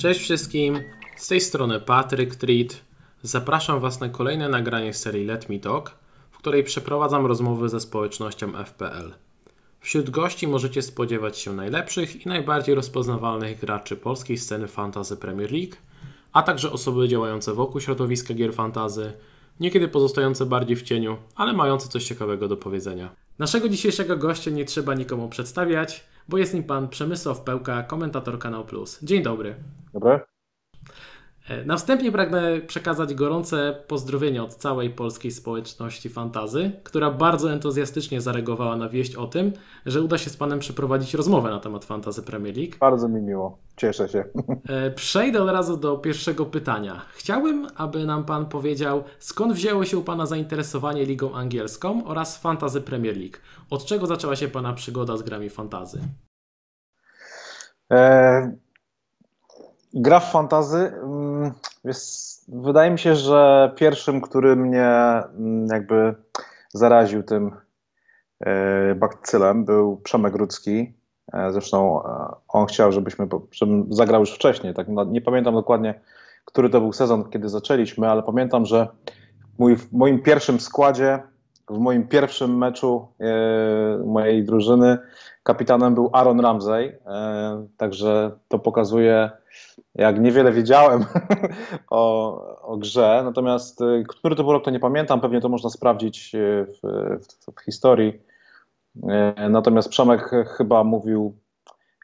Cześć wszystkim, z tej strony Patryk Treat. Zapraszam Was na kolejne nagranie serii Let Me Talk, w której przeprowadzam rozmowy ze społecznością FPL. Wśród gości możecie spodziewać się najlepszych i najbardziej rozpoznawalnych graczy polskiej sceny fantasy Premier League, a także osoby działające wokół środowiska gier fantazy, niekiedy pozostające bardziej w cieniu, ale mające coś ciekawego do powiedzenia. Naszego dzisiejszego gościa nie trzeba nikomu przedstawiać, bo jest nim pan Przemysław Pełka, komentator Kanał Plus. Dzień dobry. Dobry. E, na wstępie pragnę przekazać gorące pozdrowienia od całej polskiej społeczności fantazy, która bardzo entuzjastycznie zareagowała na wieść o tym, że uda się z Panem przeprowadzić rozmowę na temat fantazy Premier League. Bardzo mi miło, cieszę się. E, przejdę od razu do pierwszego pytania. Chciałbym, aby nam Pan powiedział, skąd wzięło się u Pana zainteresowanie ligą angielską oraz fantazy Premier League? Od czego zaczęła się Pana przygoda z grami fantazy? E, gra w fantazy, mm, wydaje mi się, że pierwszym, który mnie mm, jakby zaraził tym e, bakcylem był Przemek Rudzki. E, zresztą e, on chciał, żebyśmy, żebym zagrał już wcześniej. Tak, no, nie pamiętam dokładnie, który to był sezon, kiedy zaczęliśmy, ale pamiętam, że w moim pierwszym składzie, w moim pierwszym meczu mojej drużyny kapitanem był Aaron Ramsey. Także to pokazuje jak niewiele wiedziałem o, o grze, natomiast y, który to był rok, to nie pamiętam, pewnie to można sprawdzić y, w, w, w historii. Y, natomiast Przemek chyba mówił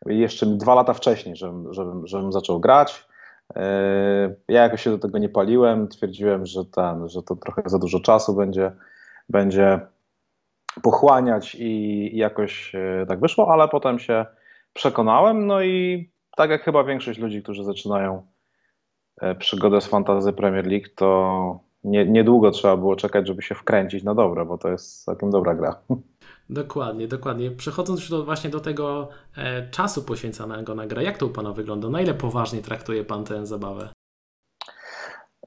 jeszcze dwa lata wcześniej, żebym, żebym, żebym zaczął grać. Ja jakoś się do tego nie paliłem, twierdziłem, że, ten, że to trochę za dużo czasu będzie, będzie pochłaniać i, i jakoś tak wyszło, ale potem się przekonałem, no i tak jak chyba większość ludzi, którzy zaczynają e, przygodę z fantazy Premier League, to nie, niedługo trzeba było czekać, żeby się wkręcić na dobre, bo to jest całkiem dobra gra. Dokładnie, dokładnie. Przechodząc już do, właśnie do tego e, czasu poświęcanego na grę, jak to u Pana wygląda? Na ile poważnie traktuje Pan tę zabawę?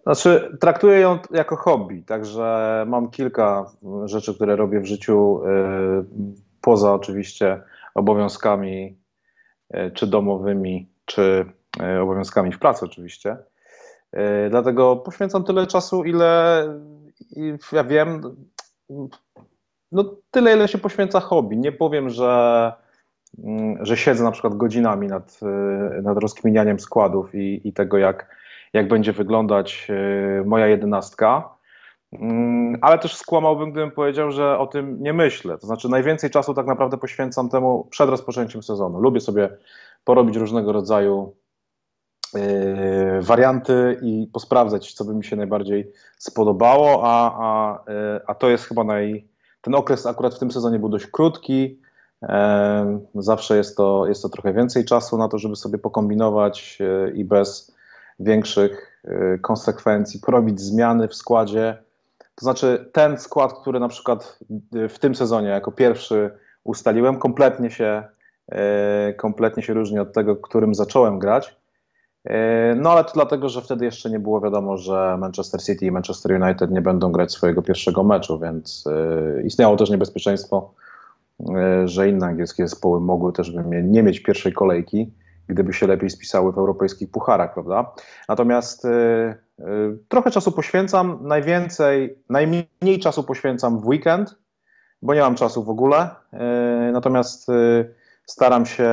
Znaczy, traktuję ją jako hobby, także mam kilka rzeczy, które robię w życiu, e, poza oczywiście obowiązkami czy domowymi, czy e, obowiązkami w pracy oczywiście. E, dlatego poświęcam tyle czasu, ile ja wiem, no tyle, ile się poświęca hobby. Nie powiem, że, mm, że siedzę na przykład godzinami nad, nad rozkminianiem składów i, i tego, jak, jak będzie wyglądać moja jedenastka. Mm, ale też skłamałbym, gdybym powiedział, że o tym nie myślę. To znaczy, najwięcej czasu tak naprawdę poświęcam temu przed rozpoczęciem sezonu. Lubię sobie porobić różnego rodzaju yy, warianty i posprawdzać, co by mi się najbardziej spodobało, a, a, yy, a to jest chyba naj. Ten okres akurat w tym sezonie był dość krótki. Yy, zawsze jest to, jest to trochę więcej czasu na to, żeby sobie pokombinować yy, i bez większych yy, konsekwencji porobić zmiany w składzie to znaczy ten skład, który na przykład w tym sezonie jako pierwszy ustaliłem, kompletnie się, e, kompletnie się różni od tego, którym zacząłem grać. E, no ale to dlatego, że wtedy jeszcze nie było wiadomo, że Manchester City i Manchester United nie będą grać swojego pierwszego meczu, więc istniało też niebezpieczeństwo, że inne angielskie zespoły mogły też nie mieć pierwszej kolejki, gdyby się lepiej spisały w europejskich pucharach, prawda? Natomiast Y, trochę czasu poświęcam, najwięcej, najmniej czasu poświęcam w weekend, bo nie mam czasu w ogóle. Y, natomiast y, staram się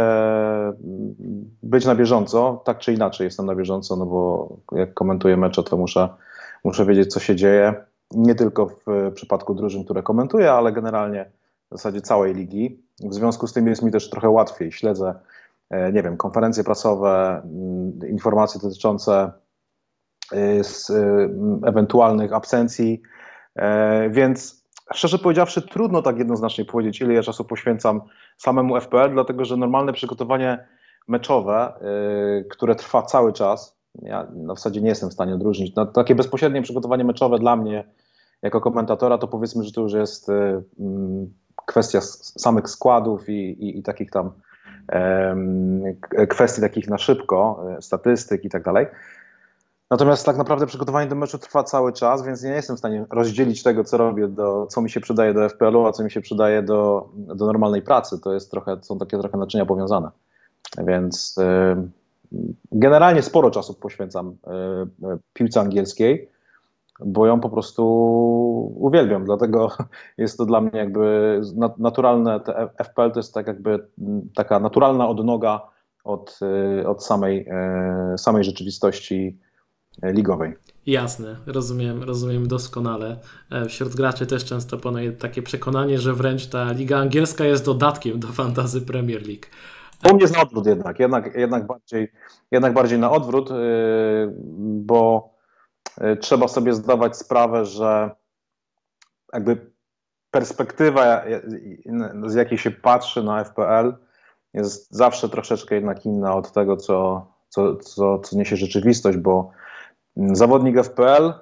być na bieżąco, tak czy inaczej jestem na bieżąco, no bo jak komentuję mecze, to muszę, muszę wiedzieć, co się dzieje. Nie tylko w przypadku drużyn, które komentuję, ale generalnie w zasadzie całej ligi. W związku z tym jest mi też trochę łatwiej. Śledzę, nie wiem, konferencje prasowe, mm, informacje dotyczące z y, ewentualnych absencji, e, więc szczerze powiedziawszy, trudno tak jednoznacznie powiedzieć, ile ja czasu poświęcam samemu FPL, dlatego że normalne przygotowanie meczowe, które trwa cały czas, ja w zasadzie nie jestem w stanie odróżnić, no, takie bezpośrednie przygotowanie meczowe dla mnie jako komentatora, to powiedzmy, że to już jest kwestia samych składów i, i, i takich tam kwestii takich na szybko, e, statystyk i tak dalej. Natomiast tak naprawdę przygotowanie do meczu trwa cały czas, więc nie jestem w stanie rozdzielić tego, co robię, do, co mi się przydaje do FPL-u, a co mi się przydaje do, do normalnej pracy. To jest trochę, są takie trochę naczynia powiązane. Więc generalnie sporo czasu poświęcam piłce angielskiej, bo ją po prostu uwielbiam, dlatego jest to dla mnie jakby naturalne, FPL to jest tak jakby taka naturalna odnoga od, od samej, samej rzeczywistości ligowej. Jasne, rozumiem, rozumiem doskonale. E, wśród graczy też często panuje takie przekonanie, że wręcz ta liga angielska jest dodatkiem do fantazy Premier League. U mnie jest na odwrót jednak, jednak, jednak, bardziej, jednak bardziej na odwrót, bo trzeba sobie zdawać sprawę, że jakby perspektywa, z jakiej się patrzy na FPL, jest zawsze troszeczkę jednak inna od tego, co, co, co, co niesie rzeczywistość, bo zawodnik FPL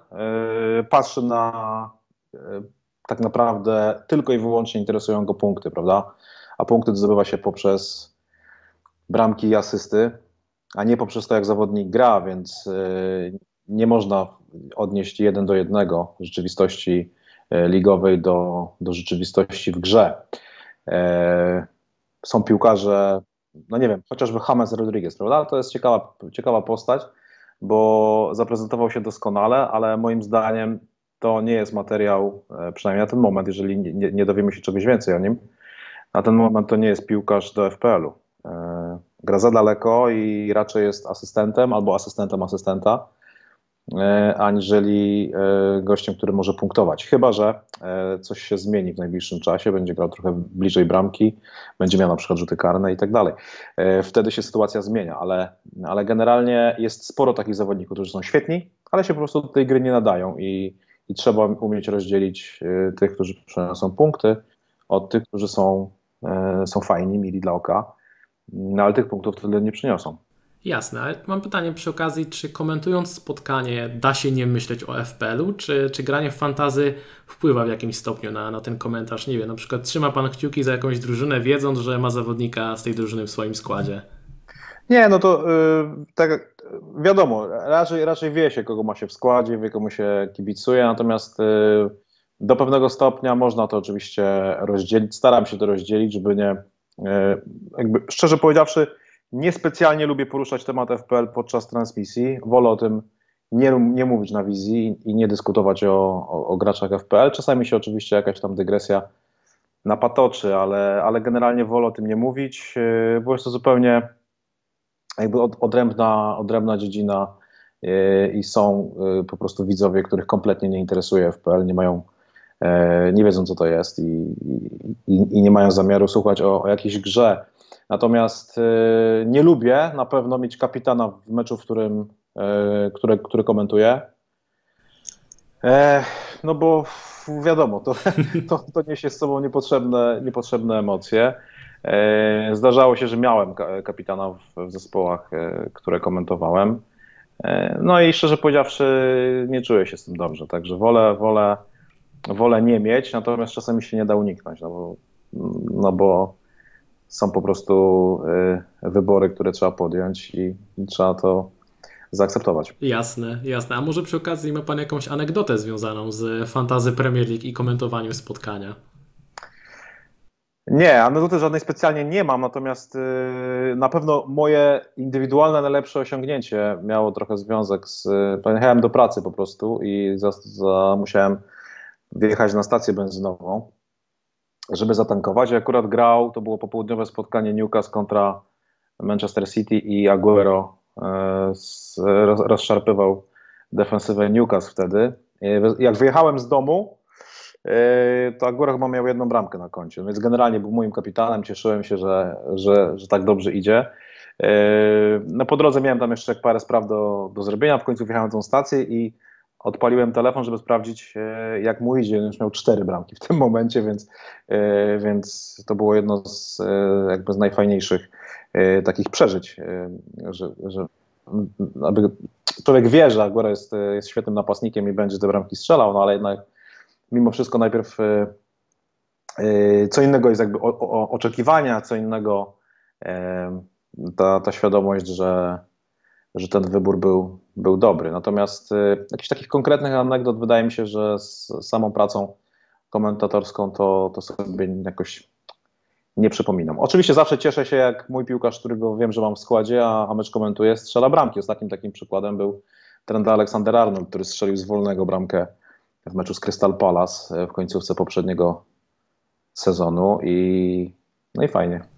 y, patrzy na y, tak naprawdę tylko i wyłącznie interesują go punkty, prawda? A punkty zdobywa się poprzez bramki i asysty, a nie poprzez to, jak zawodnik gra, więc y, nie można odnieść jeden do jednego rzeczywistości ligowej do, do rzeczywistości w grze. Są piłkarze, no nie wiem, chociażby James Rodriguez, prawda? To jest ciekawa, ciekawa postać, bo zaprezentował się doskonale, ale moim zdaniem to nie jest materiał, e, przynajmniej na ten moment, jeżeli nie, nie dowiemy się czegoś więcej o nim, na ten moment to nie jest piłkarz do FPL-u. E, gra za daleko i raczej jest asystentem albo asystentem asystenta. E, aniżeli e, gościem, który może punktować. Chyba, że e, coś się zmieni w najbliższym czasie, będzie grał trochę bliżej bramki, będzie miał na przykład rzuty karne i tak dalej. Wtedy się sytuacja zmienia, ale, ale generalnie jest sporo takich zawodników, którzy są świetni, ale się po prostu do tej gry nie nadają i, i trzeba umieć rozdzielić tych, którzy przynoszą punkty, od tych, którzy są, są fajni, mili dla oka, no, ale tych punktów tyle nie przyniosą. Jasne, ale mam pytanie przy okazji, czy komentując spotkanie da się nie myśleć o FPL-u, czy, czy granie w fantazy wpływa w jakimś stopniu na, na ten komentarz? Nie wiem, na przykład trzyma Pan kciuki za jakąś drużynę, wiedząc, że ma zawodnika z tej drużyny w swoim składzie? Nie, no to yy, tak wiadomo, raczej, raczej wie się, kogo ma się w składzie, wie, komu się kibicuje, natomiast yy, do pewnego stopnia można to oczywiście rozdzielić, staram się to rozdzielić, żeby nie, yy, jakby szczerze powiedziawszy, Niespecjalnie lubię poruszać temat FPL podczas transmisji. Wolę o tym nie, nie mówić na wizji i nie dyskutować o, o, o, graczach FPL. Czasami się oczywiście jakaś tam dygresja napatoczy, ale, ale generalnie wolę o tym nie mówić, yy, bo jest to zupełnie jakby od, odrębna, odrębna dziedzina yy, i są yy, po prostu widzowie, których kompletnie nie interesuje FPL, nie mają, nie wiedzą co to jest i, i, i nie mają zamiaru słuchać o, o jakiejś grze Natomiast y, nie lubię na pewno mieć kapitana w meczu, w którym, y, który, który komentuję. E, no bo wiadomo, to, to, to niesie z sobą niepotrzebne, niepotrzebne emocje. E, zdarzało się, że miałem kapitana w, zespołach, e, które komentowałem. No i szczerze powiedziawszy, nie czuję się z tym dobrze, także wolę, wolę, wolę nie mieć, natomiast czasami się nie da uniknąć, no bo, no bo są po prostu y, wybory, które trzeba podjąć i, i trzeba to zaakceptować. Jasne, jasne. A może przy okazji ma Pan jakąś anegdotę związaną z fantazy Premier League i komentowaniem spotkania? Nie, anegdoty żadnej specjalnie nie mam, natomiast yy, na pewno moje indywidualne najlepsze osiągnięcie miało trochę związek z. Pojechałem do pracy po prostu i za, za, musiałem wyjechać na stację benzynową żeby zatankować. Akurat grał, to było popołudniowe spotkanie Newcastle kontra Manchester City i Aguero e, rozszarpywał defensywę Newcastle wtedy. Jak wyjechałem z domu, e, to Aguero chyba miał jedną bramkę na koncie, więc generalnie był moim kapitanem, cieszyłem się, że, że, że tak dobrze idzie. E, no po drodze miałem tam jeszcze parę spraw do, do zrobienia, w końcu wjechałem na tą stację i odpaliłem telefon, żeby sprawdzić, e, jak mu idzie. Już miał cztery bramki w tym momencie, więc, e, więc to było jedno z, e, jakby z najfajniejszych takich przeżyć, że, że aby człowiek wie, że Aguero jest, jest świetnym napastnikiem i będzie te bramki strzelał, no ale jednak mimo wszystko najpierw co innego jest jakby oczekiwania, co innego ta, ta świadomość, że, że ten wybór był, był dobry. Natomiast y, jakichś takich konkretnych anegdot wydaje mi się, że z samą pracą komentatorską to, to sobie jakoś nie przypominam. Oczywiście zawsze cieszę się, jak mój piłkarz, którego wiem, że mam w składzie, a, a mecz komentuje, strzela bramki. Ostatnim takim przykładem był trend Aleksander Arnold, który strzelił z wolnego bramkę w meczu z Crystal Palace e, w końcówce poprzedniego sezonu i no i fajnie.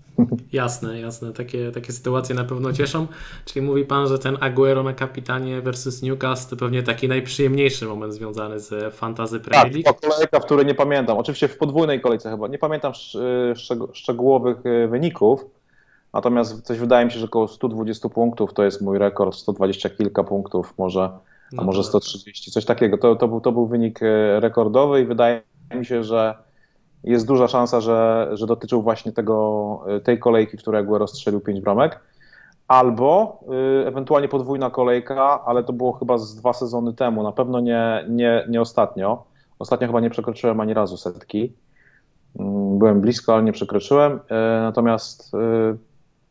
Jasne, jasne. Takie, takie sytuacje na pewno cieszą. Czyli mówi Pan, że ten Aguero na kapitanie versus Newcastle to pewnie taki najprzyjemniejszy moment związany z fantazy Premier League. Tak, to kolejka, w której nie pamiętam. Oczywiście w podwójnej kolejce chyba. Nie pamiętam szczegółowych e, wyników, natomiast coś wydaje mi się, że około 120 punktów to jest mój rekord, 120 kilka punktów może, a no może 130, coś takiego. To, to, był, to był wynik e, rekordowy i wydaje mi się, że jest duża szansa, że, że dotyczył właśnie tego, y, tej kolejki, w której Aguero strzelił 5 bramek, albo y, ewentualnie podwójna kolejka, ale to było chyba z dwa sezony temu, na pewno nie, nie, nie ostatnio. Ostatnio chyba nie przekroczyłem ani razu setki. Mm, byłem blisko, ale nie przekroczyłem. Y, natomiast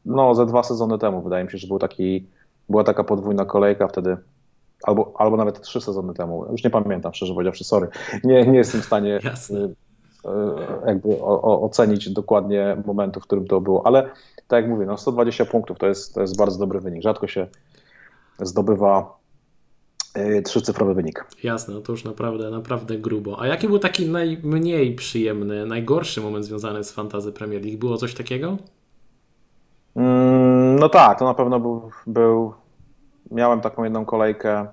no, ze dwa sezony temu wydaje mi się, że był taki, była taka podwójna kolejka wtedy, albo, albo nawet trzy sezony temu. Już nie pamiętam, szczerze powiedziawszy, sorry. Nie, nie jestem w stanie Jasne. E, jakby o, o, ocenić dokładnie momentu, w którym to było, ale tak jak mówię, no 120 punktów to jest, to jest bardzo dobry wynik. Rzadko się zdobywa e, trzycyfrowy wynik. Jasne, no to już naprawdę, naprawdę grubo. A jaki był taki najmniej przyjemny, najgorszy moment związany z Fantazy Premier League? Było coś takiego? Mm, no tak, to na pewno był, był, miałem taką jedną kolejkę,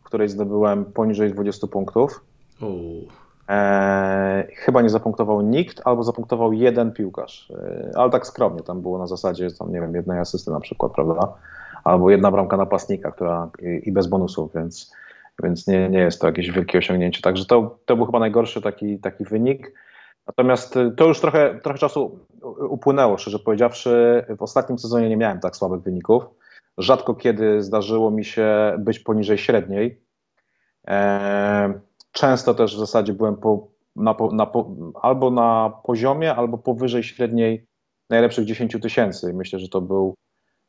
w której zdobyłem poniżej 20 punktów. E, chyba nie zapunktował nikt, albo zapunktował jeden piłkarz, e, ale tak skromnie, tam było na zasadzie, tam, nie wiem, jednej asysty na przykład, prawda, albo jedna bramka napastnika, która i, bez bonusów, więc, więc nie, nie jest to jakieś wielkie osiągnięcie, także to, to był chyba najgorszy taki, taki wynik. Natomiast e, to już trochę, trochę czasu upłynęło, szczerze powiedziawszy. W ostatnim sezonie nie miałem tak słabych wyników. Rzadko kiedy zdarzyło mi się być poniżej średniej. Eee, Często też w zasadzie byłem po, na, na, albo na poziomie, albo powyżej średniej najlepszych 10 tysięcy. Myślę, że to był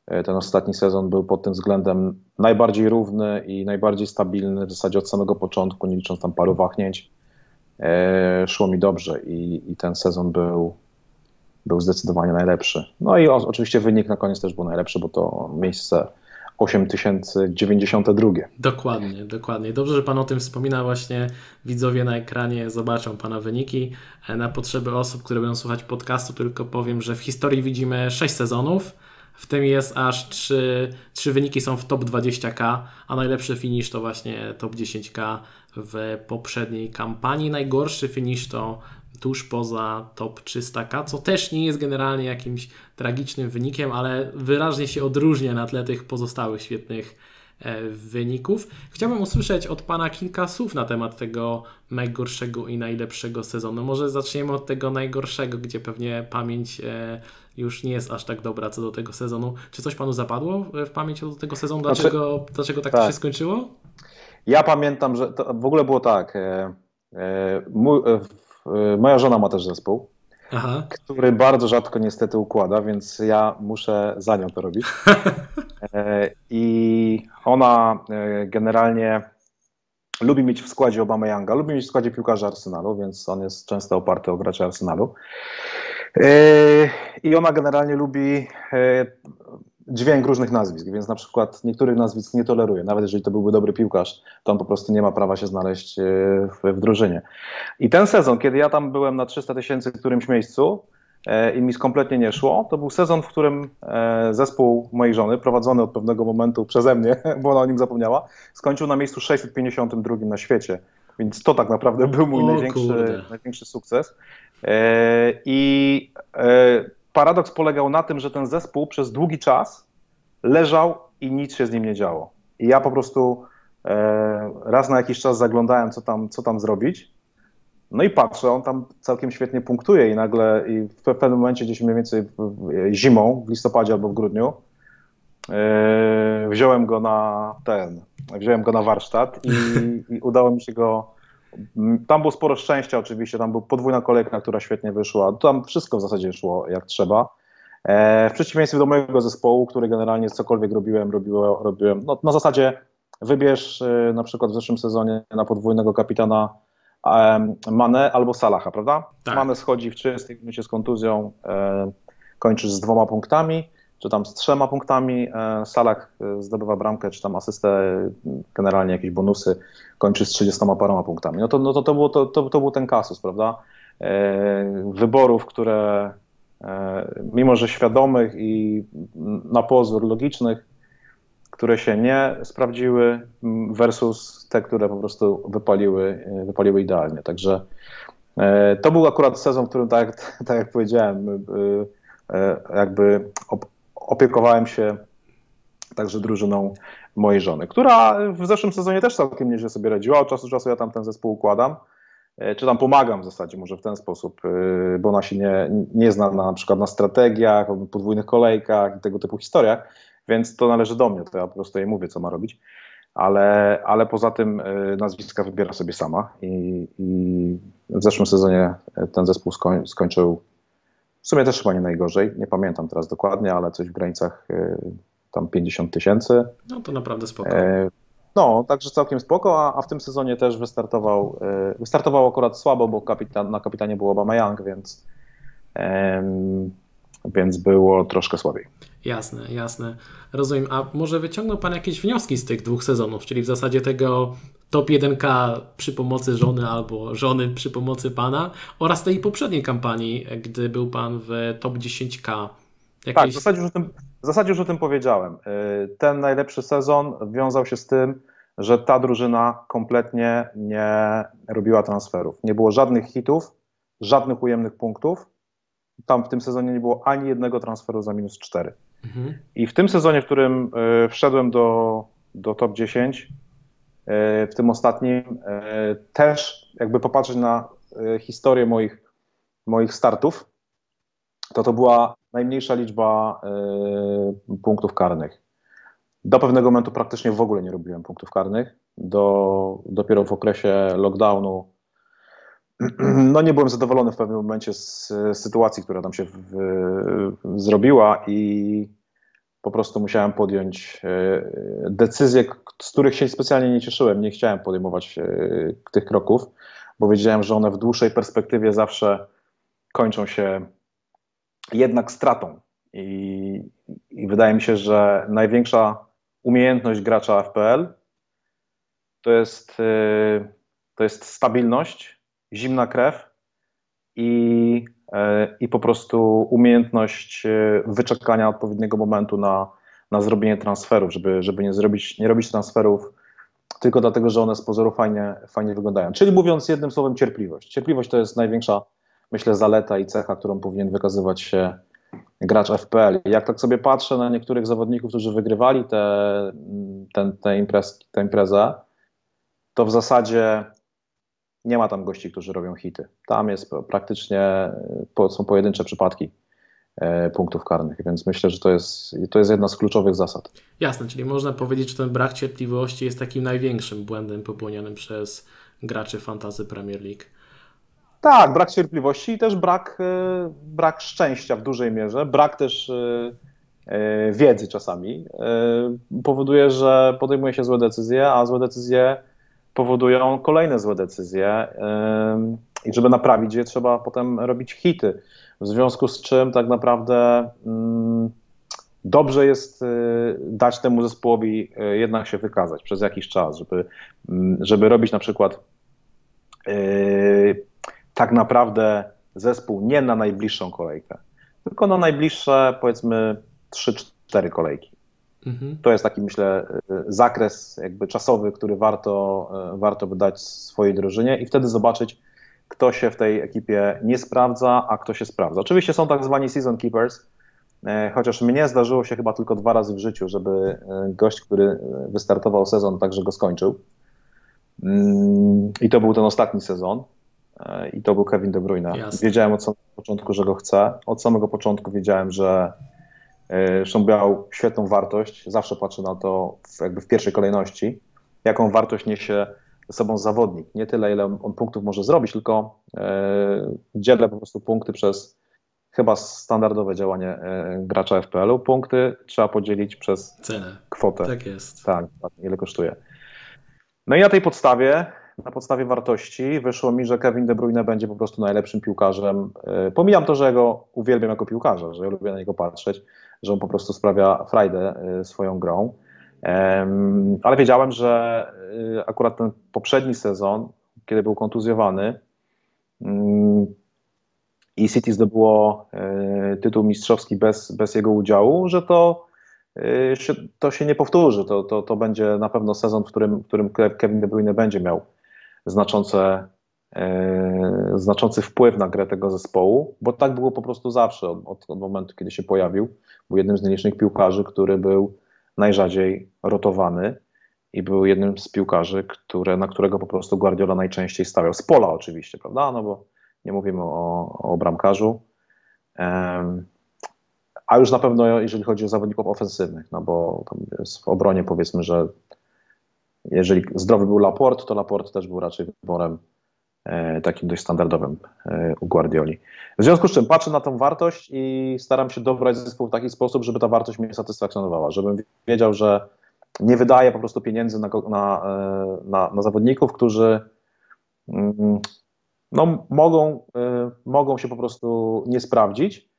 e, ten ostatni sezon był pod tym względem najbardziej równy i najbardziej stabilny w zasadzie od samego początku, nie licząc tam paru wahnięć. E, szło mi dobrze i, i ten sezon był, był zdecydowanie najlepszy. No i o, oczywiście wynik na koniec też był najlepszy, bo to miejsce 8092. Dokładnie, dokładnie. Dobrze, że Pan o tym wspomina. Właśnie widzowie na ekranie zobaczą Pana wyniki. E, na potrzeby osób, które będą słuchać podcastu, tylko powiem, że w historii widzimy 6 sezonów. W tym jest aż 3, 3 wyniki są w top 20k, a najlepszy finish to właśnie top 10k w poprzedniej kampanii. Najgorszy finish to tuż poza top 300K, co też nie jest generalnie jakimś tragicznym wynikiem, ale wyraźnie się odróżnia na tle tych pozostałych świetnych e, wyników. Chciałbym usłyszeć od Pana kilka słów na temat tego najgorszego i najlepszego sezonu. Może zaczniemy od tego najgorszego, gdzie pewnie pamięć e, już nie jest aż tak dobra co do tego sezonu. Czy coś Panu zapadło w pamięć do tego sezonu? Dlaczego, znaczy, dlaczego tak, tak, to się skończyło? Ja pamiętam, że w ogóle było tak. E, mój, moja żona ma też zespół, Aha. który bardzo rzadko niestety układa, więc ja muszę za nią to robić. E, I ona e, generalnie lubi mieć w składzie Obama Younga, lubi mieć w składzie piłkarza Arsenalu, więc on jest często oparty o graczy Arsenalu. I ona generalnie lubi dźwięk różnych nazwisk, więc na przykład niektórych nazwisk nie toleruje. Nawet jeżeli to byłby dobry piłkarz, to on po prostu nie ma prawa się znaleźć e, w, w drużynie. I ten sezon, kiedy ja tam byłem na 300 tysięcy w którymś miejscu e, i mi kompletnie nie szło, to był sezon, w którym e, zespół mojej żony, prowadzony od pewnego momentu przeze mnie, bo ona o nim zapomniała, skończył na miejscu 652 na świecie. Więc to tak naprawdę był mój największy, największy sukces. E, I e, paradoks polegał na tym, że ten zespół przez długi czas leżał i nic się z nim nie działo. I ja po prostu e, raz na jakiś czas zaglądałem, co tam, co tam zrobić. No i patrzę, on tam całkiem świetnie punktuje i nagle i w pewnym momencie, gdzieś mniej więcej zimą, w listopadzie albo w grudniu, e, wziąłem go na ten, wziąłem go na warsztat i, i udało mi się go tam było sporo szczęścia oczywiście, tam była podwójna kolejka, która świetnie wyszła. Tam wszystko w zasadzie szło jak trzeba. E, w przeciwieństwie do mojego zespołu, który generalnie cokolwiek robiłem, robiłem, robiłem no, na zasadzie wybierz e, na przykład w zeszłym sezonie na podwójnego kapitana Mane albo Salaha, prawda? Tak. Mane schodzi w 30 minucie z kontuzją, e, kończysz z dwoma punktami, czy tam z trzema punktami. E, Salah e, zdobywa bramkę, czy tam asystę, generalnie jakieś bonusy, kończy z 30 paroma punktami. No to, no to, to, było, to, to, to był ten kasus, prawda? Wyborów, które mimo, że świadomych i na pozór logicznych, które się nie sprawdziły versus te, które po prostu wypaliły, wypaliły idealnie. Także e, to był akurat sezon, w którym, tak, tak jak powiedziałem, e, e, jakby opiekowałem się także drużyną mojej żony, która w zeszłym sezonie też całkiem nieźle sobie radziła. Od czasu do czasu ja tam ten zespół układam, czy tam pomagam w zasadzie, może w ten sposób, bo ona się nie, nie zna na, na przykład na strategiach, podwójnych kolejkach i tego typu historiach więc to należy do mnie, to ja po prostu jej mówię, co ma robić. Ale, ale poza tym y, nazwiska wybiera sobie sama i, i w zeszłym sezonie ten zespół skoń, skończył w sumie też chyba nie najgorzej, nie pamiętam teraz dokładnie, ale coś w granicach y, tam 50 tysięcy. No to naprawdę spoko. E, no, także całkiem spoko, a, a w tym sezonie też wystartował, y, wystartował akurat słabo, bo kapitan, na kapitanie był Obama Young, więc, więc było troszkę słabiej. Jasne, jasne. Rozumiem. A może wyciągnął Pan jakieś wnioski z tych dwóch sezonów, czyli w zasadzie tego top 1K przy pomocy żony albo żony przy pomocy Pana oraz tej poprzedniej kampanii, gdy był Pan w top 10K. Jakieś... Tak, w zasadzie, już o tym, w zasadzie już o tym powiedziałem. Y, ten najlepszy sezon wiązał się z tym, że ta drużyna kompletnie nie robiła transferów. Nie było żadnych hitów, żadnych ujemnych punktów. Tam w tym sezonie nie było ani jednego transferu za minus 4. Mhm. I w tym sezonie, w którym e, wszedłem do, do top 10, e, w tym ostatnim, e, też jakby popatrzeć na historię moich, moich startów, to to była najmniejsza liczba punktów karnych. Do pewnego momentu praktycznie w ogóle nie robiłem punktów karnych. Do, dopiero w okresie lockdownu no nie byłem zadowolony w pewnym momencie z sytuacji, która tam się w, w, zrobiła i po prostu musiałem podjąć e, decyzje, z których się specjalnie nie cieszyłem. Nie chciałem podejmować e, tych kroków, bo wiedziałem, że one w dłuższej perspektywie zawsze kończą się jednak stratą. I, i wydaje mi się, że największa umiejętność gracza FPL to jest, e, to jest stabilność zimna krew i, i po prostu umiejętność e, wyczekania odpowiedniego momentu na, na zrobienie transferów, żeby, żeby nie, zrobić, nie robić transferów tylko dlatego, że one z pozoru fajnie, fajnie wyglądają. Czyli mówiąc jednym słowem, cierpliwość. Cierpliwość to jest największa, myślę, zaleta i cecha, którą powinien wykazywać się gracz FPL. Jak tak sobie patrzę na niektórych zawodników, którzy wygrywali tę te, te imprez, te imprezę, to w zasadzie nie ma tam gości, którzy robią hity. Tam jest praktycznie, są pojedyncze przypadki e, punktów karnych, więc myślę, że to jest, to jest jedna z kluczowych zasad. Jasne, czyli można powiedzieć, że ten brak cierpliwości jest takim największym błędem popełnionym przez graczy fantazy Premier League. Tak, brak cierpliwości i też brak, e, brak szczęścia w dużej mierze, brak też e, wiedzy czasami powoduje, że podejmuje się złe decyzje, a złe decyzje powodują kolejne złe decyzje i żeby naprawić je, trzeba potem robić hity. W związku z czym tak naprawdę dobrze jest y, dać temu zespołowi y, jednak się wykazać przez jakiś czas, żeby, żeby robić na przykład y, tak naprawdę zespół nie na najbliższą kolejkę, tylko na najbliższe powiedzmy 3-4 kolejki. Mhm. To jest taki, myślę, zakres jakby czasowy, który warto, warto wydać swojej drużynie i wtedy zobaczyć, kto się w tej ekipie nie sprawdza, a kto się sprawdza. Oczywiście są tak zwani season keepers, e, chociaż mnie zdarzyło się chyba tylko dwa razy w życiu, żeby e, gość, który wystartował sezon, także go skończył. Mm, I to był ten ostatni sezon. E, I to był Kevin De Bruyne. Jasne. Wiedziałem od samego początku, że go chcę. Od samego początku wiedziałem, że Zresztą miał świetną wartość, zawsze patrzę na to w, jakby w pierwszej kolejności, jaką wartość niesie ze sobą zawodnik. Nie tyle, ile on punktów może zrobić, tylko e, dzielę po prostu punkty przez chyba standardowe działanie e, gracza FPL-u. Punkty trzeba podzielić przez cenę, kwotę. Tak jest. Tak, tak, ile kosztuje. No i na tej podstawie na podstawie wartości wyszło mi, że Kevin De Bruyne będzie po prostu najlepszym piłkarzem. E, pomijam to, że go uwielbiam jako piłkarza, że ja lubię na niego patrzeć, że on po prostu sprawia frajdę e, swoją grą. Ale wiedziałem, że e, akurat ten poprzedni sezon, kiedy był kontuzjowany mm, i City zdobyło tytuł mistrzowski bez, bez jego udziału, że to to się nie powtórzy. To, to, to będzie na pewno sezon, w którym, w którym Kevin De Bruyne będzie miał znaczące, e, znaczący wpływ na grę tego zespołu, bo tak było po prostu zawsze od, od, od momentu, kiedy się pojawił. Był jednym z nielicznych piłkarzy, który był najrzadziej rotowany i był jednym z piłkarzy, które, na którego po prostu Guardiola najczęściej stawiał. Z pola oczywiście, prawda? No bo nie mówimy o, o bramkarzu. A już na pewno jeżeli chodzi o zawodników ofensywnych, no bo w obronie powiedzmy, że jeżeli zdrowy był Laport, to Laport też był raczej wyborem e, takim dość standardowym e, u Guardioli. W związku z czym patrzę na tą wartość i staram się dobrać zespół w taki sposób, żeby ta wartość mnie satysfakcjonowała, żebym wiedział, że nie wydaję po prostu pieniędzy na, na, e, na, na zawodników, którzy mm, no, mogą, mogą się po prostu nie sprawdzić.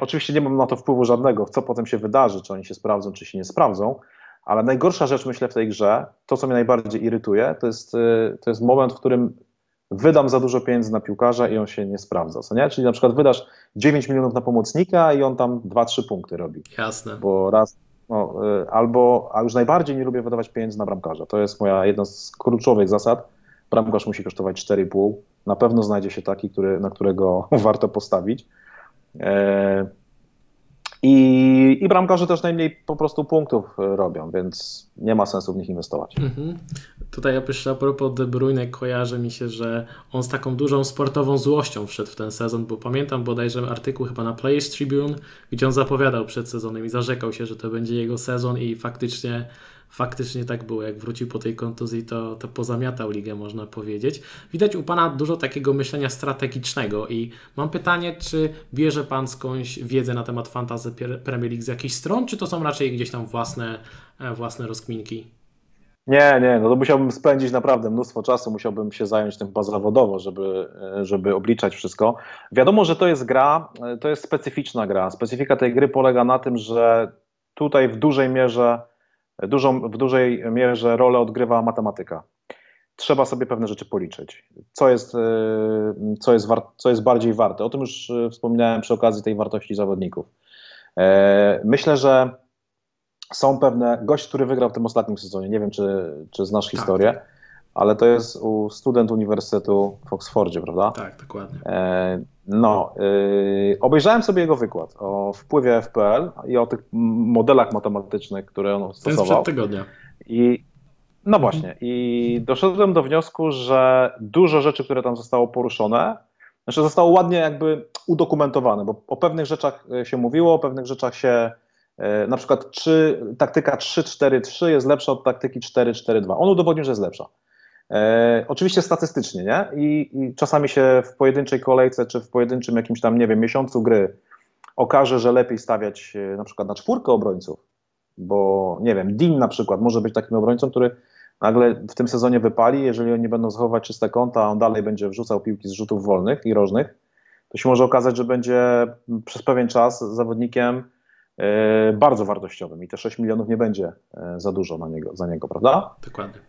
Oczywiście nie mam na to wpływu żadnego, co potem się wydarzy, czy oni się sprawdzą, czy się nie sprawdzą, ale najgorsza rzecz, myślę, w tej grze, to co mnie najbardziej irytuje, to jest, y, to jest moment, w którym wydam za dużo pieniędzy na piłkarza i on się nie sprawdza, co nie? Czyli na przykład wydasz 9 milionów na pomocnika i on tam 2-3 punkty robi. Jasne. Bo raz, no, y, albo, a już najbardziej nie lubię wydawać pieniędzy na bramkarza. To jest moja jedna z kluczowych zasad. Bramkarz musi kosztować 4,5. Na pewno znajdzie się taki, który, na którego warto postawić. I, I bramkarze też najmniej po prostu punktów e, robią, więc nie ma sensu w nich inwestować. Mhm. Tutaj ja a propos De Bruyne kojarzy mi się, że on z taką dużą sportową złością wszedł w ten sezon, bo pamiętam bodajże artykuł chyba na Players Tribune, gdzie on zapowiadał przed sezonem i zarzekał się, że to będzie jego sezon i faktycznie faktycznie tak było. Jak wrócił po tej kontuzji, to, to pozamiatał ligę, można powiedzieć. Widać u Pana dużo takiego myślenia strategicznego i mam pytanie, czy bierze Pan skądś wiedzę na temat fantazy Premier League z jakichś stron, czy to są raczej gdzieś tam własne, e, własne rozkminki? Nie, nie, no to musiałbym spędzić naprawdę mnóstwo czasu, musiałbym się zająć tym zawodowo, żeby, e, żeby obliczać wszystko. Wiadomo, że to jest gra, e, to jest specyficzna gra. Specyfika tej gry polega na tym, że tutaj w dużej mierze dużą, w dużej mierze rolę odgrywa matematyka. Trzeba sobie pewne rzeczy policzyć. Co jest, y, co jest, war, co jest bardziej warte? O tym już y, wspominałem przy okazji tej wartości zawodników. E, myślę, że są pewne. Gość, który wygrał w tym ostatnim sezonie, nie wiem, czy, czy znasz tak, historię. Ale to jest u student Uniwersytetu w Oksfordzie, prawda? Tak, dokładnie. E, no, yy, obejrzałem sobie jego wykład o wpływie FPL i o tych modelach matematycznych, które on stosował. To jest tygodnia. I no właśnie, i doszedłem do wniosku, że dużo rzeczy, które tam zostało poruszone, znaczy zostało ładnie jakby udokumentowane, bo o pewnych rzeczach e, się mówiło, o pewnych rzeczach się e, na przykład 3, taktyka 3-4-3 jest lepsza od taktyki 4-4-2. On udowodnił, że jest lepsza. E, oczywiście statystycznie, nie? I, I, czasami się w pojedynczej kolejce, czy w pojedynczym jakimś tam, nie wiem, miesiącu gry okaże, że lepiej stawiać e, na przykład na czwórkę obrońców, bo nie wiem, Dean na przykład może być takim obrońcą, który nagle w tym sezonie wypali, jeżeli oni będą zachować czyste konta, a on dalej będzie wrzucał piłki z rzutów wolnych i rożnych, to się może okazać, że będzie przez pewien czas zawodnikiem e, bardzo wartościowym i te 6 milionów nie będzie e, za dużo na niego, za niego, prawda? Dokładnie.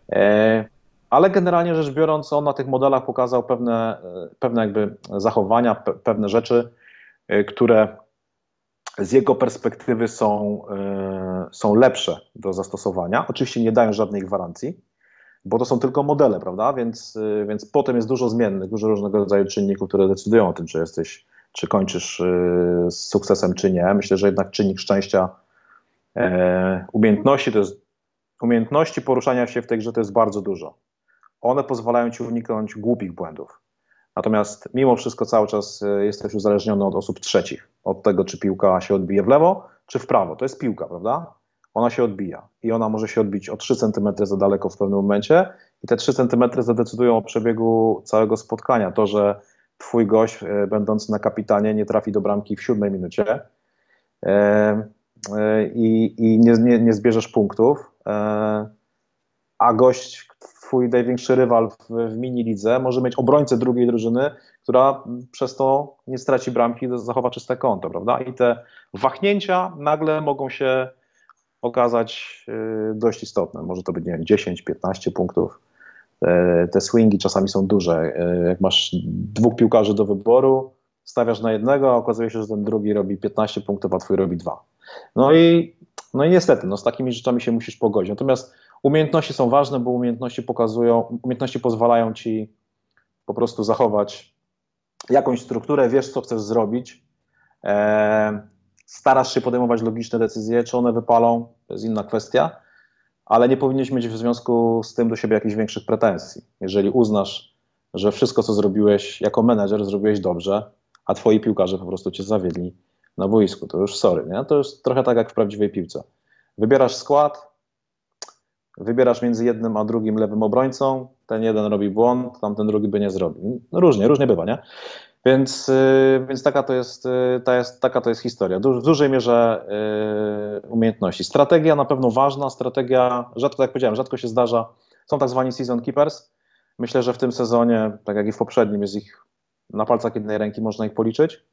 E, ale generalnie rzecz biorąc, on na tych modelach pokazał pewne, pewne jakby zachowania, pe, pewne rzeczy, e, które z jego perspektywy są, e, są lepsze do zastosowania. Oczywiście nie dają żadnej gwarancji, bo to są tylko modele, prawda? Więc, e, więc potem jest dużo zmiennych, dużo różnego rodzaju czynników, które decydują o tym, czy jesteś, czy kończysz z sukcesem, czy nie. Myślę, że jednak czynnik szczęścia, umiejętności to jest umiejętności poruszania się w tej grze to jest bardzo dużo one pozwalają ci uniknąć głupich błędów. Natomiast mimo wszystko cały czas e, jesteś uzależniony od osób trzecich, od tego, czy piłka się odbije w lewo, czy w prawo. To jest piłka, prawda? Ona się odbija i ona może się odbić o 3 cm za daleko w pewnym momencie i te 3 cm zadecydują o przebiegu całego spotkania. To, że twój gość, e, będący na kapitanie, nie trafi do bramki w siódmej minucie e, i, nie, nie zbierzesz punktów, a gość, twój największy rywal w, w mini lidze może mieć obrońcę drugiej drużyny, która przez to nie straci bramki, zachowa czyste konto, prawda? I te wahnięcia nagle mogą się okazać y, dość istotne. Może to być, nie wiem, 10-15 punktów. Te, te swingi czasami są duże. Y, jak masz dwóch piłkarzy do wyboru, stawiasz na jednego, a okazuje się, że ten drugi robi 15 punktów, a twój robi dwa. No i, no i niestety, no z takimi rzeczami się musisz pogodzić. Natomiast umiejętności są ważne, bo umiejętności pokazują, umiejętności pozwalają ci po prostu zachować jakąś strukturę, wiesz, co chcesz zrobić, e, starasz się podejmować logiczne decyzje, czy one wypalą, to jest inna kwestia, ale nie powinieneś mieć w związku z tym do siebie jakichś większych pretensji. Jeżeli uznasz, że wszystko, co zrobiłeś jako menedżer, zrobiłeś dobrze, a twoi piłkarze po prostu cię zawiedli na boisku, to już sorry, nie? To jest trochę tak jak w prawdziwej piłce. Wybierasz skład, wybierasz między jednym a drugim lewym obrońcą, ten jeden robi błąd, tamten drugi by nie zrobił. No różnie, różnie bywa, nie? Więc, yy, więc taka, to jest, yy, ta jest, taka to jest historia. W dużej mierze yy, umiejętności. Strategia na pewno ważna, strategia, rzadko, jak powiedziałem, rzadko się zdarza. Są tak zwani season keepers. Myślę, że w tym sezonie, tak jak i w poprzednim, jest ich na palcach jednej ręki, można ich policzyć.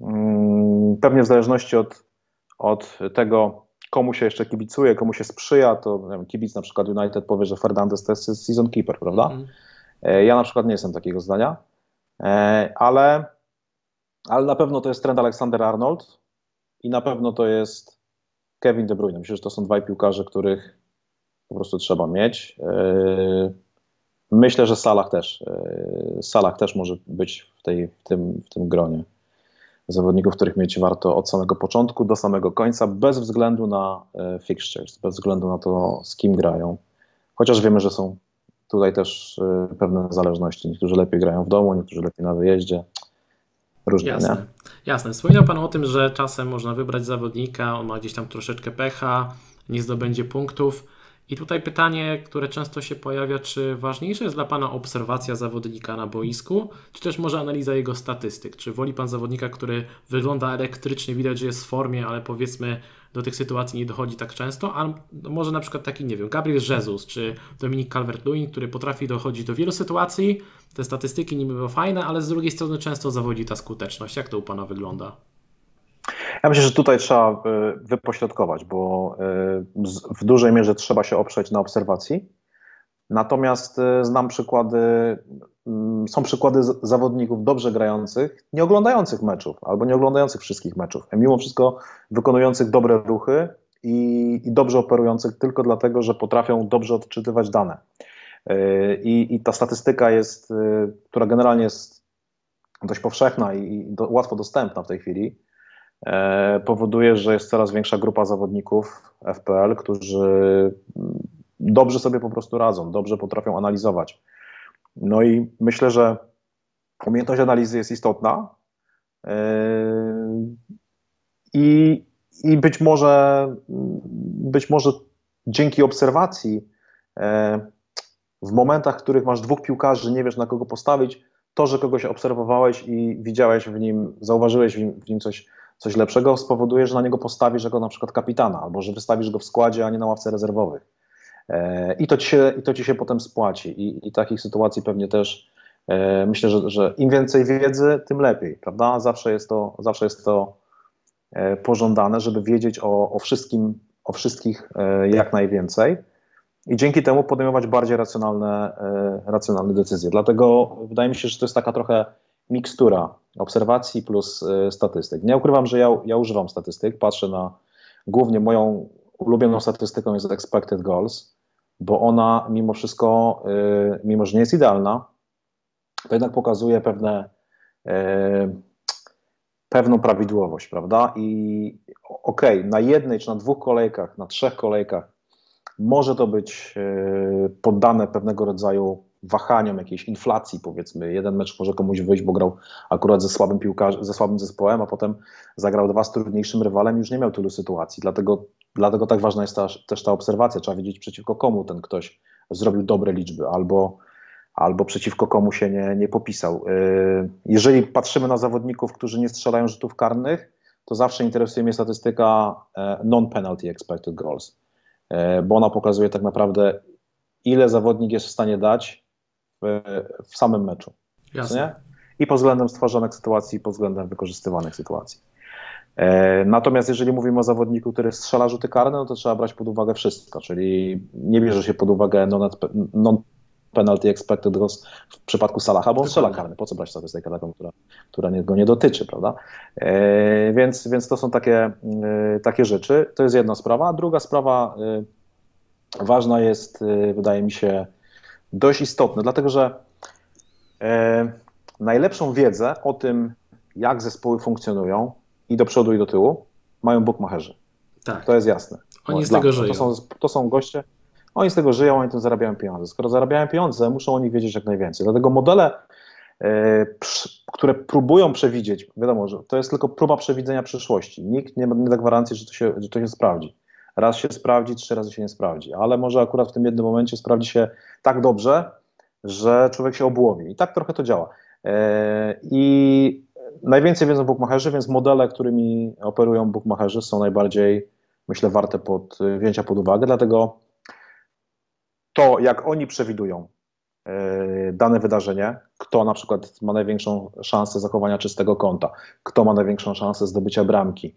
Mm, pewnie w zależności od, od tego, komu się jeszcze kibicuje, komu się sprzyja, to wiem, kibic na przykład United powie, że Fernandez to jest season keeper, prawda? Mm. Ja na przykład nie jestem takiego zdania, e, ale, ale na pewno to jest trend Alexander Arnold i na pewno to jest Kevin De Bruyne. Myślę, że to są dwaj piłkarze, których po prostu trzeba mieć. E, myślę, że Salah też. Salah też może być w, tej, w, tym, w tym gronie zawodników, których mieć warto od samego początku do samego końca, bez względu na e, fixtures, bez względu na to, z kim grają. Chociaż wiemy, że są tutaj też e, pewne zależności. Niektórzy lepiej grają w domu, niektórzy lepiej na wyjeździe. Różnie, Jasne. nie? Jasne. Wspomniał Pan o tym, że czasem można wybrać zawodnika, on ma gdzieś tam troszeczkę pecha, nie zdobędzie punktów. I tutaj pytanie, które często się pojawia, czy ważniejsza jest dla Pana obserwacja zawodnika na boisku, czy też może analiza jego statystyk? Czy woli Pan zawodnika, który wygląda elektrycznie, widać, że jest w formie, ale powiedzmy do tych sytuacji nie dochodzi tak często, a może na przykład taki, nie wiem, Gabriel Jesus, czy Dominik Calvert-Lewin, który potrafi dochodzić do wielu sytuacji, te statystyki niby były fajne, ale z drugiej strony często zawodzi ta skuteczność. Jak to u Pana wygląda? Ja myślę, że tutaj trzeba e, wypośrodkować, bo e, w dużej mierze trzeba się oprzeć na obserwacji. Natomiast e, znam przykłady, mm, są przykłady zawodników dobrze grających, nie oglądających meczów albo nie oglądających wszystkich meczów, a mimo wszystko wykonujących dobre ruchy i, i dobrze operujących tylko dlatego, że potrafią dobrze odczytywać dane. I, i ta statystyka jest, która generalnie jest dość powszechna i, do, łatwo dostępna w tej chwili, powoduje, że jest coraz większa grupa zawodników FPL, którzy dobrze sobie po prostu radzą, dobrze potrafią analizować. No i myślę, że umiejętność analizy jest istotna. E, I, i być może, być może dzięki obserwacji e, w momentach, w których masz dwóch piłkarzy, nie wiesz na kogo postawić, to, że kogoś obserwowałeś i widziałeś w nim, zauważyłeś w nim coś coś lepszego spowoduje, że na niego postawisz jako na przykład kapitana, albo że wystawisz go w składzie, a nie na ławce rezerwowych. E, I to ci się, i to ci się potem spłaci. I, i takich sytuacji pewnie też e, myślę, że, że im więcej wiedzy, tym lepiej, prawda? Zawsze jest to, zawsze jest to e, pożądane, żeby wiedzieć o, o wszystkim, o wszystkich jak najwięcej i dzięki temu podejmować bardziej racjonalne, racjonalne decyzje. Dlatego wydaje mi się, że to jest taka trochę mikstura obserwacji plus y, statystyk. Nie ukrywam, że ja, ja używam statystyk, patrzę na głównie moją ulubioną statystyką jest expected goals, bo ona mimo wszystko, y, mimo że nie jest idealna, to jednak pokazuje pewne, y, pewną prawidłowość, prawda? I okej, okay, na jednej czy na dwóch kolejkach, na trzech kolejkach może to być poddane pewnego rodzaju wahaniom, jakiejś inflacji, powiedzmy. Jeden mecz może komuś wyjść, bo grał akurat ze słabym piłkarzem, ze słabym zespołem, a potem zagrał dwa z trudniejszym rywalem i już nie miał tylu sytuacji. Dlatego, dlatego tak ważna jest ta, też ta obserwacja. Trzeba wiedzieć, przeciwko komu ten ktoś zrobił dobre liczby albo, albo przeciwko komu się nie, nie popisał. Yy, jeżeli patrzymy na zawodników, którzy nie strzelają rzutów karnych, to zawsze interesuje mnie statystyka e, non-penalty expected goals, e, bo ona pokazuje tak naprawdę ile zawodnik jest w stanie dać w, samym meczu. Jasne. I pod względem stworzonych sytuacji, i pod względem wykorzystywanych sytuacji. E, natomiast jeżeli mówimy o zawodniku, który strzela rzuty karne, no to trzeba brać pod uwagę wszystko, czyli nie bierze się pod uwagę non penalty expected goals w przypadku Salaha, bo on strzela karny. Po co brać statystykę taką, która, która go nie dotyczy, prawda? E, więc, więc to są takie, e, takie rzeczy. To jest jedna sprawa. Druga sprawa ważna jest, wydaje mi się, dość istotna, dlatego że e, najlepszą wiedzę o tym, jak zespoły funkcjonują i do przodu i do tyłu, mają bookmacherzy. Tak. To jest jasne. Oni z tego żyją. To są, to są goście, oni z tego żyją, oni tym zarabiają pieniądze. Skoro zarabiają pieniądze, muszą o nich wiedzieć jak najwięcej. Dlatego modele, e, które próbują przewidzieć, wiadomo, że to jest tylko próba przewidzenia przyszłości. Nikt nie, nie da gwarancji, że to, się, że to się sprawdzi. Raz się sprawdzi, trzy razy się nie sprawdzi, ale może akurat w tym jednym momencie sprawdzi się tak dobrze, że człowiek się obłowi. I tak trochę to działa. E, I najwięcej wiedzą bookmacherzy, więc modele, którymi operują bookmacherzy są najbardziej, myślę, warte pod, wzięcia pod uwagę, dlatego to, jak oni przewidują e, dane wydarzenie, kto na przykład ma największą szansę zachowania czystego konta, kto ma największą szansę zdobycia bramki,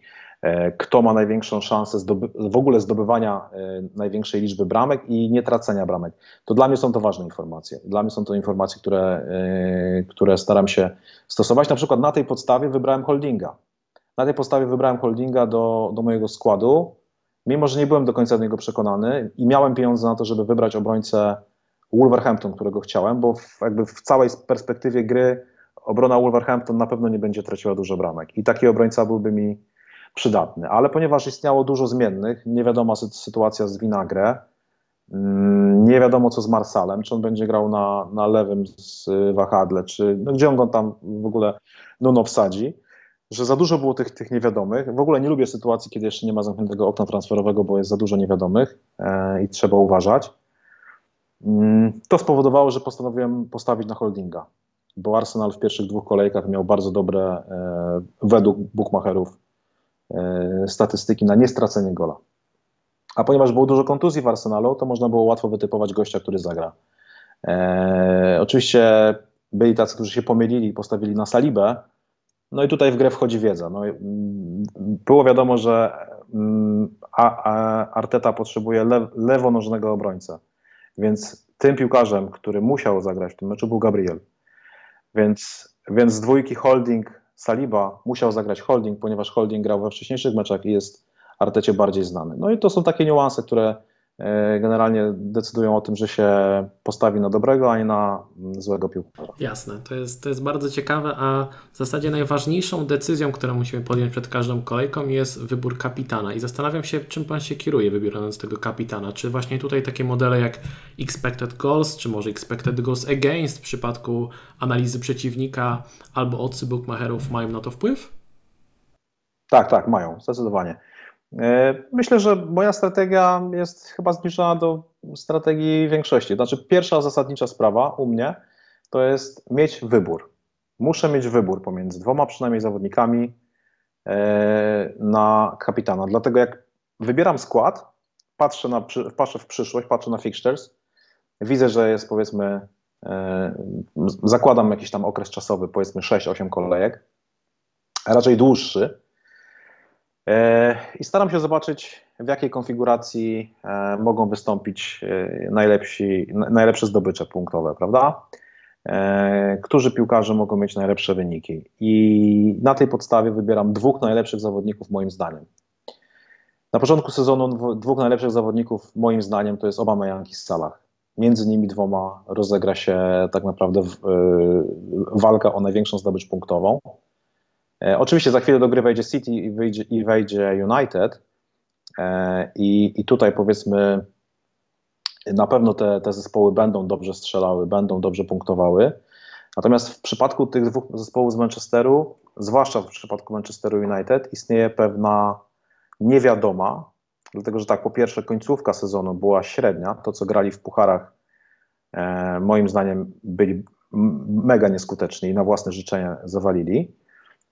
kto ma największą szansę w ogóle zdobywania e, największej liczby bramek i nie tracenia bramek. To dla mnie są to ważne informacje. Dla mnie są to informacje, które, które staram się stosować. Na przykład na tej podstawie wybrałem holdinga. Na tej podstawie wybrałem holdinga do, do mojego składu mimo że nie byłem do końca do niego przekonany i miałem pieniądze na to, żeby wybrać obrońcę Wolverhampton, którego chciałem, bo w, jakby w całej perspektywie gry obrona Wolverhampton na pewno nie będzie traciła dużo bramek i taki obrońca byłby mi przydatny. Ale ponieważ istniało dużo zmiennych, nie wiadomo sytuacja z Winagre, mm, nie wiadomo co z Marsalem, czy on będzie grał na, na lewym z wahadle, czy no, gdzie on go tam w ogóle Nuno wsadzi że za dużo było tych, tych niewiadomych. W ogóle nie lubię sytuacji, kiedy jeszcze nie ma zamkniętego okna transferowego, bo jest za dużo niewiadomych e, i trzeba uważać. Mm, to spowodowało, że postanowiłem postawić na holdinga, bo Arsenal w pierwszych dwóch kolejkach miał bardzo dobre, e, według bookmacherów, statystyki na niestracenie gola. A ponieważ było dużo kontuzji w Arsenalu, to można było łatwo wytypować gościa, który zagra. E, oczywiście byli tacy, którzy się pomylili i postawili na Salibę, no i tutaj w grę wchodzi wiedza. No, było wiadomo, że mm, Arteta potrzebuje le, lewonożnego obrońcę, więc tym piłkarzem, który musiał zagrać w tym meczu był Gabriel. Więc, więc z dwójki holding Saliba musiał zagrać holding, ponieważ holding grał we wcześniejszych meczach i jest Artecie bardziej znany. No i to są takie niuanse, które generalnie decydują o tym, że się postawi na dobrego, a nie na złego piłkarza. Jasne, to jest, to jest bardzo ciekawe, a w zasadzie najważniejszą decyzją, którą musimy podjąć przed każdą kolejką jest wybór kapitana i zastanawiam się, czym Pan się kieruje wybierając tego kapitana. Czy właśnie tutaj takie modele jak expected goals, czy może expected goals against w przypadku analizy przeciwnika albo odcy bookmacherów mają na to wpływ? Tak, tak, mają, zdecydowanie. E, myślę, że moja strategia jest chyba zbliżona do strategii większości. Znaczy, pierwsza zasadnicza sprawa u mnie to jest mieć wybór. Muszę mieć wybór pomiędzy dwoma przynajmniej zawodnikami e, na kapitana. Dlatego jak wybieram skład, patrzę, na, patrzę w przyszłość, patrzę na fixtures, widzę, że jest powiedzmy, e, zakładam jakiś tam okres czasowy, powiedzmy 6-8 kolejek, raczej dłuższy, I staram się zobaczyć, w jakiej konfiguracji e, mogą wystąpić e, najlepsi, najlepsze zdobycze punktowe, prawda? Którzy piłkarze mogą mieć najlepsze wyniki. I na tej podstawie wybieram dwóch najlepszych zawodników, moim zdaniem. Na początku sezonu dwóch najlepszych zawodników, moim zdaniem, to jest Obama i Salah. Między nimi dwoma rozegra się tak naprawdę walka o największą zdobycz punktową. E, oczywiście za chwilę do gry wejdzie City i, i wejdzie United. E, I, I tutaj powiedzmy, na pewno te, te zespoły będą dobrze strzelały, będą dobrze punktowały. Natomiast w przypadku tych dwóch zespołów z Manchesteru, zwłaszcza w przypadku Manchesteru United, istnieje pewna niewiadoma, dlatego że tak, po pierwsze, końcówka sezonu była średnia. To, co grali w pucharach, e, moim zdaniem byli mega nieskuteczni i na własne życzenie zawalili.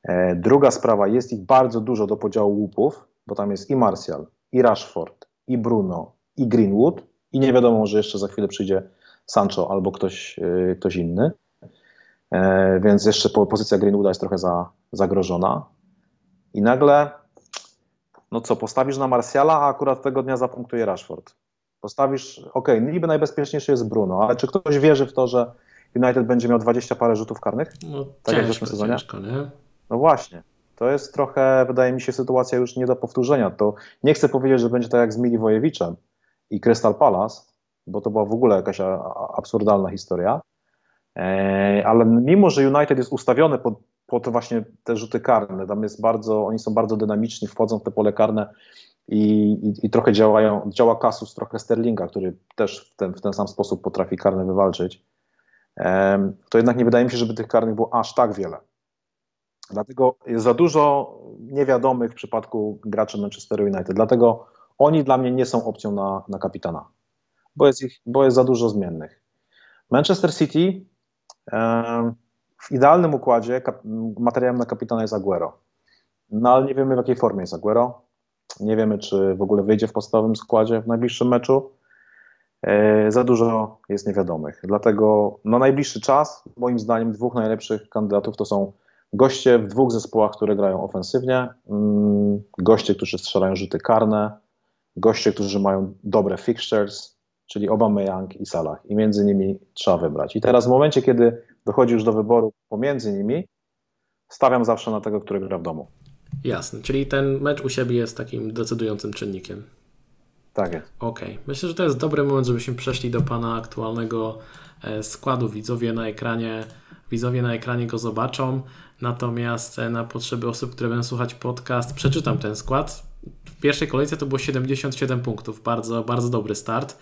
E, druga sprawa, jest ich bardzo dużo do podziału łupów, bo tam jest i Martial, i Rashford, i Bruno, i Greenwood, I nie wiadomo, że jeszcze za chwilę przyjdzie Sancho albo ktoś, y, ktoś inny. E, więc jeszcze pozycja Greenwooda jest trochę za, zagrożona. I nagle, no co, postawisz na Marsjala, a akurat tego dnia zapunktuje Rashford. Postawisz, ok, niby najbezpieczniejszy jest Bruno, ale czy ktoś wierzy w to, że United będzie miał 20 parę rzutów karnych? No, tak ciężko, jak w zeszłym sezonie? Ciężko, nie? No właśnie. To jest trochę, wydaje mi się, sytuacja już nie do powtórzenia. To nie chcę powiedzieć, że będzie tak jak z Milivojewiczem i Crystal Palace, bo to była w ogóle jakaś absurdalna historia. E, ale mimo, że United jest ustawiony pod, pod właśnie te rzuty karne, tam jest bardzo, oni są bardzo dynamiczni, wchodzą w te pole karne i, i, i trochę działają, działa Kasus, trochę Sterlinga, który też w ten, w ten sam sposób potrafi karne wywalczyć, to jednak nie wydaje mi się, żeby tych karnych było aż tak wiele. Dlatego jest za dużo niewiadomych w przypadku graczy Manchesteru United. Dlatego oni dla mnie nie są opcją na, na kapitana, bo jest, ich, bo jest za dużo zmiennych. Manchester City w idealnym układzie materiałem na kapitana jest Aguero. No ale nie wiemy w jakiej formie jest Aguero. Nie wiemy, czy w ogóle wyjdzie w podstawowym składzie w najbliższym meczu. E, za dużo jest niewiadomych. Dlatego no, najbliższy czas, moim zdaniem, dwóch najlepszych kandydatów to są goście w dwóch zespołach, które grają ofensywnie, mm, goście, którzy strzelają rzuty karne, goście, którzy mają dobre fixtures, czyli Aubameyang i Salah. I między nimi trzeba wybrać. I teraz w momencie, kiedy dochodzi już do wyboru pomiędzy nimi, stawiam zawsze na tego, który gra w domu. Jasne, czyli ten mecz u siebie jest takim decydującym czynnikiem. Tak jest. Okej, okay. myślę, że to jest dobry moment, żebyśmy przeszli do Pana aktualnego e, składu. Widzowie na ekranie, widzowie na ekranie go zobaczą, natomiast e, na potrzeby osób, które będą słuchać podcast, przeczytam ten skład. W pierwszej kolejce to było 77 punktów, bardzo, bardzo dobry start.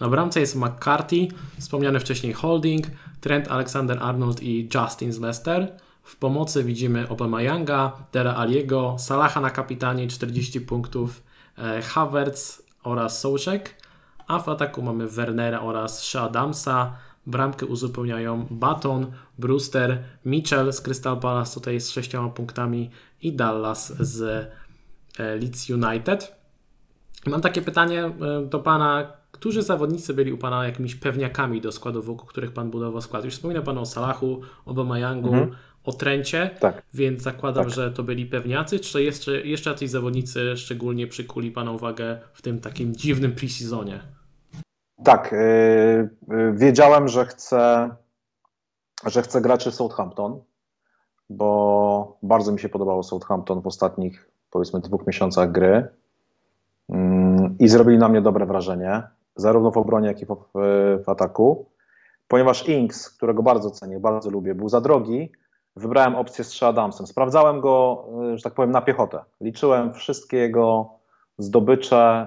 Na bramce jest McCarthy, wspomniany wcześniej Holding, Trent Alexander-Arnold i Justin z Leicester. W pomocy widzimy Younga, Dera Aliego, Salaha na kapitanie 40 punktów, e, Havertz oraz Souczek, a w ataku mamy Wernera oraz Shea Adamsa. Bramkę uzupełniają Baton, Brewster, Mitchell z Crystal Palace tutaj z 6 punktami i Dallas z e, Leeds United. Mam takie pytanie e, do Pana, którzy zawodnicy byli u Pana jakimiś pewniakami do składu, wokół których Pan budował skład? Już wspominał Pan o Salachu, Obamayangu, mhm. o Trencie, tak. więc zakładam, tak. że to byli pewniacy, czy jeszcze, jeszcze jacyś zawodnicy szczególnie przykuli Pana uwagę w tym takim dziwnym pre-seasonie? Tak, yy, wiedziałem, że chcę, że chcę graczy Southampton, bo bardzo mi się podobało Southampton w ostatnich powiedzmy dwóch miesiącach gry yy, i zrobili na mnie dobre wrażenie zarówno w obronie, jak i w, w ataku. Ponieważ Inks, którego bardzo cenię, bardzo lubię, był za drogi, wybrałem opcję z Adamsem. Sprawdzałem go, y, że tak powiem, na piechotę. Liczyłem wszystkie jego zdobycze,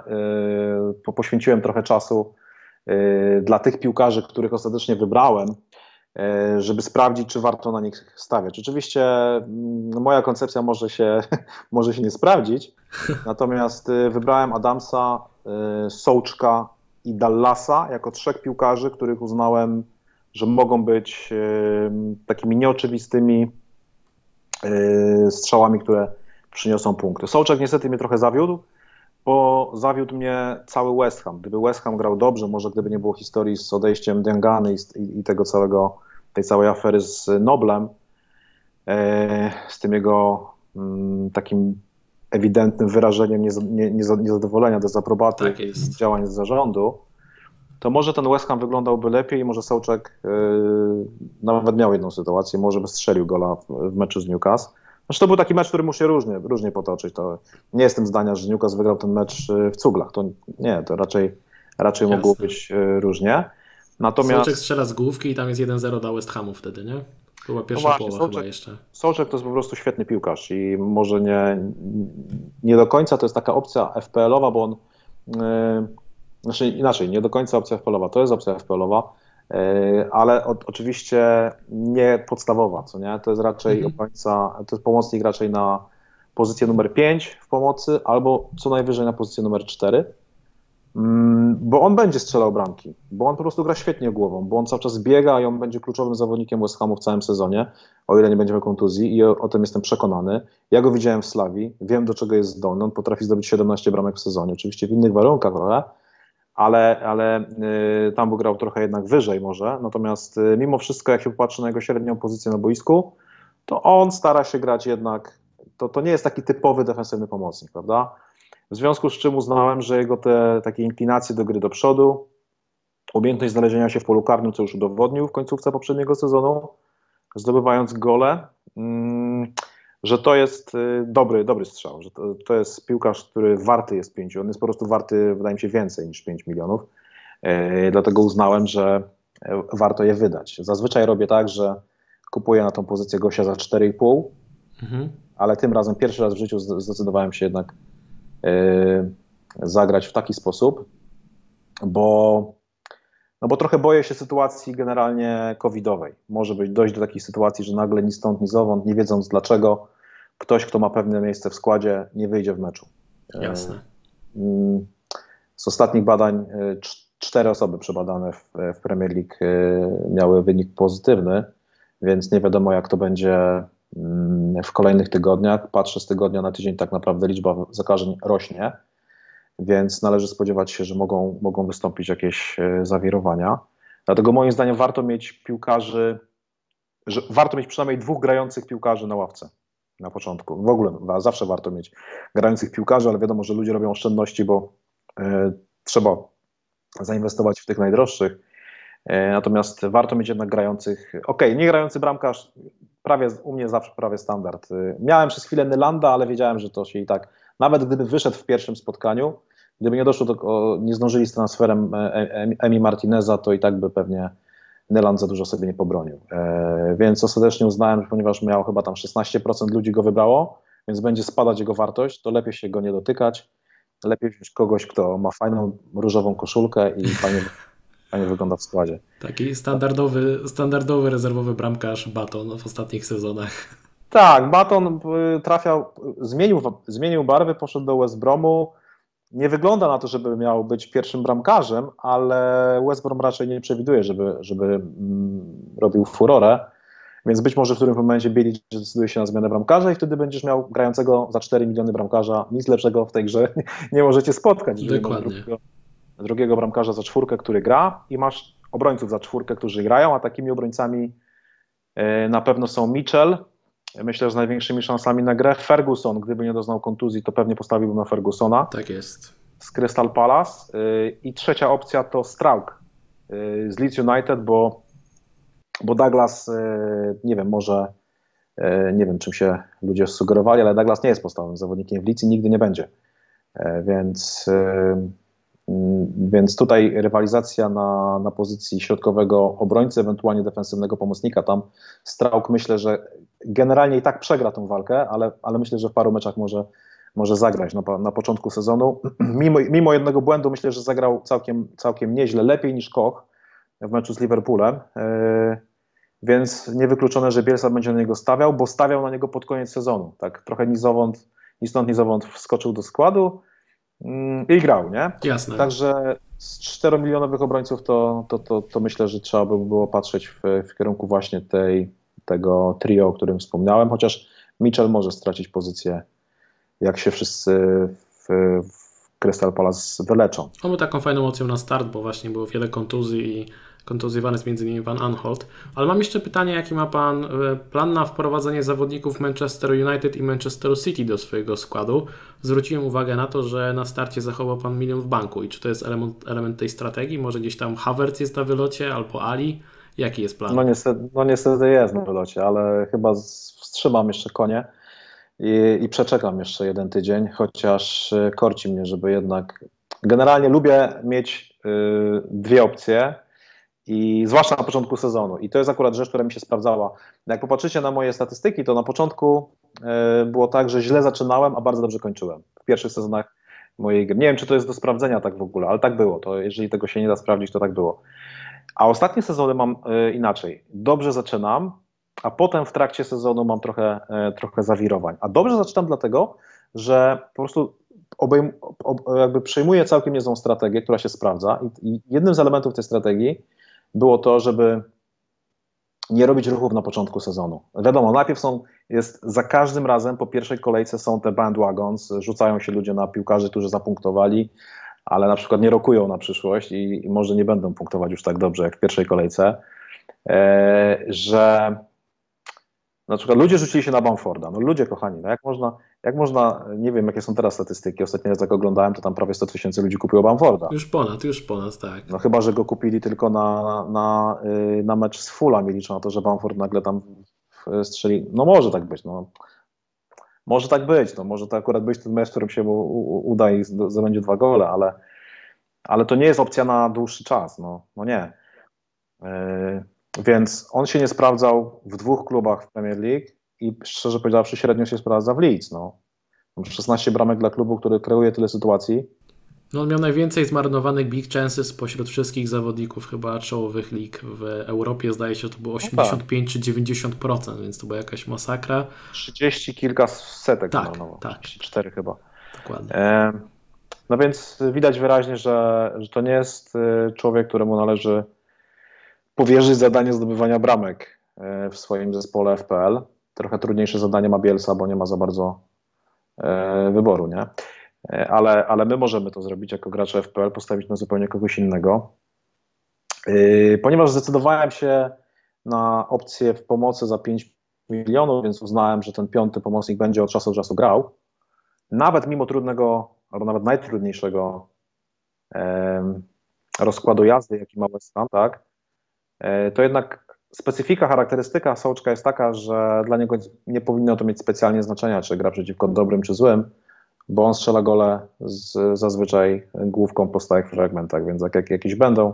yy, poświęciłem trochę czasu yy, dla tych piłkarzy, których ostatecznie wybrałem, yy, żeby sprawdzić, czy warto na nich stawiać. Oczywiście no, moja koncepcja może się, może się nie sprawdzić, natomiast y, wybrałem Adamsa, y, Sołczka i Dallasa jako trzech piłkarzy, których uznałem, że mogą być takimi nieoczywistymi strzałami, które przyniosą punkty. Sołczek niestety mnie trochę zawiódł, bo zawiódł mnie cały West Ham. Gdyby West Ham grał dobrze, może gdyby nie było historii z odejściem Dengany i, i tego całego, tej całej afery z Noblem, e, z tym jego mm, takim ewidentnym wyrażeniem niezadowolenia, dezaprobaty tak działań z zarządu, to może ten West Ham wyglądałby lepiej i może Sołczek yy, nawet miał jedną sytuację, może by strzelił gola w, w meczu z Newcastle. Znaczy to był taki mecz, który mu się różnie, różnie potoczyć. To nie jestem zdania, że Newcastle wygrał ten mecz yy, w cuglach. To nie, to raczej, raczej mogło być yy, różnie. Natomiast... Sołczek strzela z główki i tam jest 1-0 dla West Hamu wtedy, nie? Była pierwsza no połowa chyba jeszcze. Sołczek to jest po prostu świetny piłkarz i może nie, nie do końca to jest taka opcja FPL-owa, bo on, yy, znaczy inaczej, nie do końca opcja FPL-owa, to jest opcja FPL-owa, yy, ale o, oczywiście nie podstawowa, co nie? To jest raczej mhm. końca, to jest pomocnik raczej na pozycję numer 5 w pomocy, albo co najwyżej na pozycję numer 4. Mm, bo on będzie strzelał bramki, bo on po prostu gra świetnie głową, bo on cały czas biega i on będzie kluczowym zawodnikiem West Hamu w całym sezonie, o ile nie będzie miał kontuzji i o, o, tym jestem przekonany. Ja go widziałem w Slawii, wiem do czego jest zdolny, on potrafi zdobyć 17 bramek w sezonie, oczywiście w innych warunkach trochę, ale, ale y, tam by grał trochę jednak wyżej może. Natomiast y, mimo wszystko, jak się popatrzy na jego średnią pozycję na boisku, to on stara się grać jednak, to, to nie jest taki typowy defensywny pomocnik, prawda? W związku z czym uznałem, że jego te takie inklinacje do gry do przodu, umiejętność znalezienia się w polu karnym, co już udowodnił w końcówce poprzedniego sezonu, zdobywając gole, mm, że to jest y, dobry, dobry strzał, że to, to jest piłkarz, który warty jest 5, on jest po prostu warty, wydaje mi się, więcej niż 5 milionów, yy, dlatego uznałem, że e, warto je wydać. Zazwyczaj robię tak, że kupuję na tą pozycję gościa za 4,5, mhm. ale tym razem pierwszy raz w życiu zdecydowałem się jednak yy, zagrać w taki sposób, bo no bo trochę boję się sytuacji generalnie covidowej. Może być dojść do takiej sytuacji, że nagle ni stąd, ni zowąd, nie wiedząc dlaczego, ktoś, kto ma pewne miejsce w składzie, nie wyjdzie w meczu. Jasne. E, mm, z ostatnich badań e, cztery osoby przebadane w, w Premier League e, miały wynik pozytywny, więc nie wiadomo jak to będzie mm, w kolejnych tygodniach. Patrzę z tygodnia na tydzień, tak naprawdę liczba zakażeń rośnie więc należy spodziewać się, że mogą, mogą wystąpić jakieś e, zawirowania. Dlatego moim zdaniem warto mieć piłkarzy, warto mieć przynajmniej dwóch grających piłkarzy na ławce na początku. W ogóle zawsze warto mieć grających piłkarzy, ale wiadomo, że ludzie robią oszczędności, bo y, trzeba zainwestować w tych najdroższych. Y, natomiast warto mieć jednak grających. Ok, nie grający bramkarz, prawie u mnie zawsze prawie standard. Y, miałem przez chwilę Nylanda, ale wiedziałem, że to się i tak, nawet gdyby wyszedł w pierwszym spotkaniu, Gdyby nie doszło do, nie zdążyli z transferem e, e, Emi Martineza, to i tak by pewnie Neland za dużo sobie nie pobronił. E, więc ostatecznie uznałem, ponieważ miał chyba tam 16% ludzi go wybrało, więc będzie spadać jego wartość, to lepiej się go nie dotykać. Lepiej wziąć kogoś, kto ma fajną różową koszulkę i fajnie, fajnie wygląda w składzie. Taki standardowy, standardowy rezerwowy bramkarz Baton w ostatnich sezonach. Tak, Baton trafiał, zmienił, zmienił barwy, poszedł do West Bromu, nie wygląda na to, żeby miał być pierwszym bramkarzem, ale West Brom raczej nie przewiduje, żeby, żeby mm, robił furorę. Więc być może w którymś momencie Bielic zdecyduje się na zmianę bramkarza i wtedy będziesz miał grającego za 4 miliony bramkarza. Nic lepszego w tej grze nie możecie spotkać. Dokładnie. Drugiego, drugiego bramkarza za czwórkę, który gra i masz obrońców za czwórkę, którzy grają, a takimi obrońcami e, na pewno są Mitchell, myślę, że z największymi szansami na grę. Ferguson, gdyby nie doznał kontuzji, to pewnie postawiłbym na Fergusona. Tak jest. Z Crystal Palace. Y, I trzecia opcja to Strauk y, z Leeds United, bo, bo Douglas, y, nie wiem, może nie wiem, czym się ludzie sugerowali, ale Douglas nie jest podstawowym zawodnikiem w Leeds i nigdy nie będzie. Więc więc tutaj rywalizacja na, na pozycji środkowego obrońcy, ewentualnie defensywnego pomocnika. Tam Strauk myślę, że generalnie i tak przegra tą walkę, ale, ale myślę, że w paru meczach może, może zagrać na, na początku sezonu. Mimo, mimo jednego błędu myślę, że zagrał całkiem, całkiem nieźle, lepiej niż Koch w meczu z Liverpoolem. Yy, więc niewykluczone, że Bielsa będzie na niego stawiał, bo stawiał na niego pod koniec sezonu. Tak trochę nizowąd, ni stąd, ni zowąd wskoczył do składu Mm, i grał, nie? Jasne. Także z 4 milionowych obrońców to, to, to, to myślę, że trzeba by było patrzeć w, w kierunku właśnie tej, tego trio, o którym wspomniałem, chociaż Mitchell może stracić pozycję, jak się wszyscy w, w Crystal Palace wyleczą. On był taką fajną opcją na start, bo właśnie było wiele kontuzji i kontuzjowany jest m.in. Van Anholt. Ale mam jeszcze pytanie, jaki ma Pan e, plan na wprowadzenie zawodników Manchester United i Manchester City do swojego składu? Zwróciłem uwagę na to, że na starcie zachował Pan milion w banku i czy to jest element, element tej strategii? Może gdzieś tam Havertz jest na wylocie albo Ali? Jaki jest plan? No niestety, no niestety jest na wylocie, ale chyba wstrzymam jeszcze konie i, i przeczekam jeszcze jeden tydzień, chociaż e, korci mnie, żeby jednak... Generalnie lubię mieć y, dwie opcje, i zwłaszcza na początku sezonu. I to jest akurat rzecz, która mi się sprawdzała. Jak popatrzycie na moje statystyki, to na początku e, było tak, że źle zaczynałem, a bardzo dobrze kończyłem. W pierwszych sezonach mojej gry. Nie wiem, czy to jest do sprawdzenia tak w ogóle, ale tak było. To jeżeli tego się nie da sprawdzić, to tak było. A ostatnie sezony mam e, inaczej. Dobrze zaczynam, a potem w trakcie sezonu mam trochę, e, trochę zawirowań. A dobrze zaczynam dlatego, że po prostu obejm, ob, jakby przejmuję całkiem niezłą strategię, która się sprawdza i, i jednym z elementów tej strategii było to, żeby nie robić ruchów na początku sezonu. Wiadomo, najpierw są, jest za każdym razem po pierwszej kolejce są te bandwagons, rzucają się ludzie na piłkarzy, którzy zapunktowali, ale na przykład nie rokują na przyszłość i, i może nie będą punktować już tak dobrze jak w pierwszej kolejce, e, że na przykład ludzie rzucili się na Bamforda. No ludzie kochani, no jak można, jak można, nie wiem jakie są teraz statystyki, ostatnio jak oglądałem, to tam prawie 100 tysięcy ludzi kupiło Bamforda. Już ponad, już ponad, tak. No chyba, że go kupili tylko na, na, y, na mecz z Fulham i liczą na to, że Bamford nagle tam strzeli. No może tak być, no. Może tak być, no może to akurat być ten mecz, w którym się mu uda i zdobędzie dwa gole, ale, ale to nie jest opcja na dłuższy czas, no, no nie. Yy, więc on się nie sprawdzał w dwóch klubach w Premier League i szczerze powiedziawszy średnio się sprawdza w Leeds, no. 16 bramek dla klubu, który kreuje tyle sytuacji. No on miał najwięcej zmarnowanych big chances spośród wszystkich zawodników chyba czołowych lig w Europie. Zdaje się, że to było 85 no tak. czy 90%, więc to była jakaś masakra. 30 kilka setek tak, zmarnował. Tak, 34 chyba. Dokładnie. E, no więc widać wyraźnie, że, że to nie jest y, człowiek, któremu należy powierzyć zadanie zdobywania bramek e, w swoim zespole FPL. Trochę trudniejsze zadanie ma Bielsa, bo nie ma za bardzo e, wyboru, nie? E, ale, ale my możemy to zrobić jako gracze FPL, postawić na zupełnie kogoś innego. Ponieważ zdecydowałem się na opcję w pomocy za 5 milionów, więc uznałem, że ten piąty pomocnik będzie od czasu do czasu grał. Nawet mimo trudnego, albo nawet najtrudniejszego rozkładu jazdy, jaki ma West Ham, tak, to jednak specyfika, charakterystyka Sołczka jest taka, że dla niego nie powinno to mieć specjalnie znaczenia, czy gra przeciwko dobrym, czy złym, bo on strzela gole z, zazwyczaj główką po stałych fragmentach, więc jak, jak jakieś będą,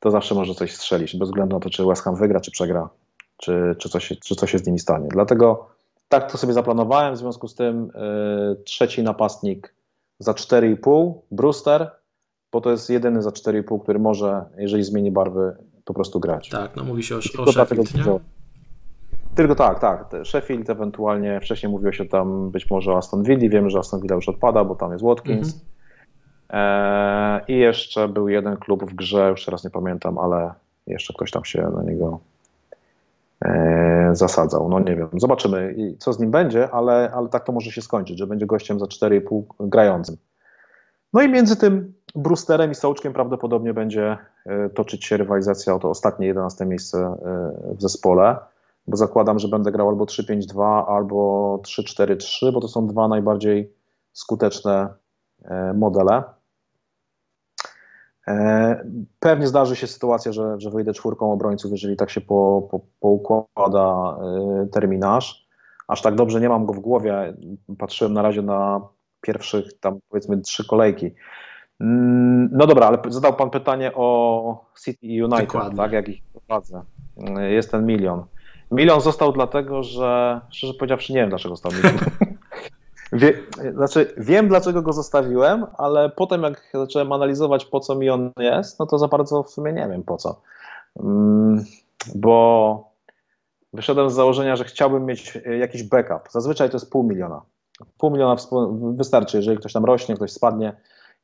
to zawsze może coś strzelić, bez względu na to, czy West Ham wygra, czy przegra, czy, czy, coś, czy coś się z nimi stanie. Dlatego tak to sobie zaplanowałem, w związku z tym yy, trzeci napastnik za 4,5, Brewster, bo to jest jedyny za 4,5, który może, jeżeli zmieni barwy, po prostu grać. Tak, no mówi się o, o Sheffield, nie? Tylko tak, tak. Sheffield ewentualnie, wcześniej mówiło się tam być może o Aston Villa, wiemy, że Aston Villa już odpada, bo tam jest Watkins. Mhm. E, I jeszcze był jeden klub w grze, już teraz nie pamiętam, ale jeszcze ktoś tam się na niego e, zasadzał. No nie wiem, zobaczymy co z nim będzie, ale, ale tak to może się skończyć, że będzie gościem za 4,5 grającym. No i między tym Brusterem i Sołczkiem prawdopodobnie będzie e, toczyć się rywalizacja o to ostatnie 11 miejsce e, w zespole, bo zakładam, że będę grał albo 3-5-2, albo 3-4-3, bo to są dwa najbardziej skuteczne e, modele. Pewnie zdarzy się sytuacja, że, że wyjdę czwórką obrońców, jeżeli tak się po, po, poukłada terminarz. Aż tak dobrze nie mam go w głowie. Patrzyłem na razie na pierwszych tam powiedzmy trzy kolejki. Mm, no dobra, ale zadał Pan pytanie o City i United, Dokładnie. tak, jak ich prowadzę. Jest ten milion. Milion został dlatego, że szczerze powiedziawszy nie wiem dlaczego został milion. Wie, znaczy wiem dlaczego go zostawiłem, ale potem jak zacząłem analizować po co mi on jest, no to za bardzo w sumie nie wiem po co. Mm, bo wyszedłem z założenia, że chciałbym mieć jakiś backup. Zazwyczaj to jest pół miliona. Pół miliona wystarczy, jeżeli ktoś tam rośnie, ktoś spadnie,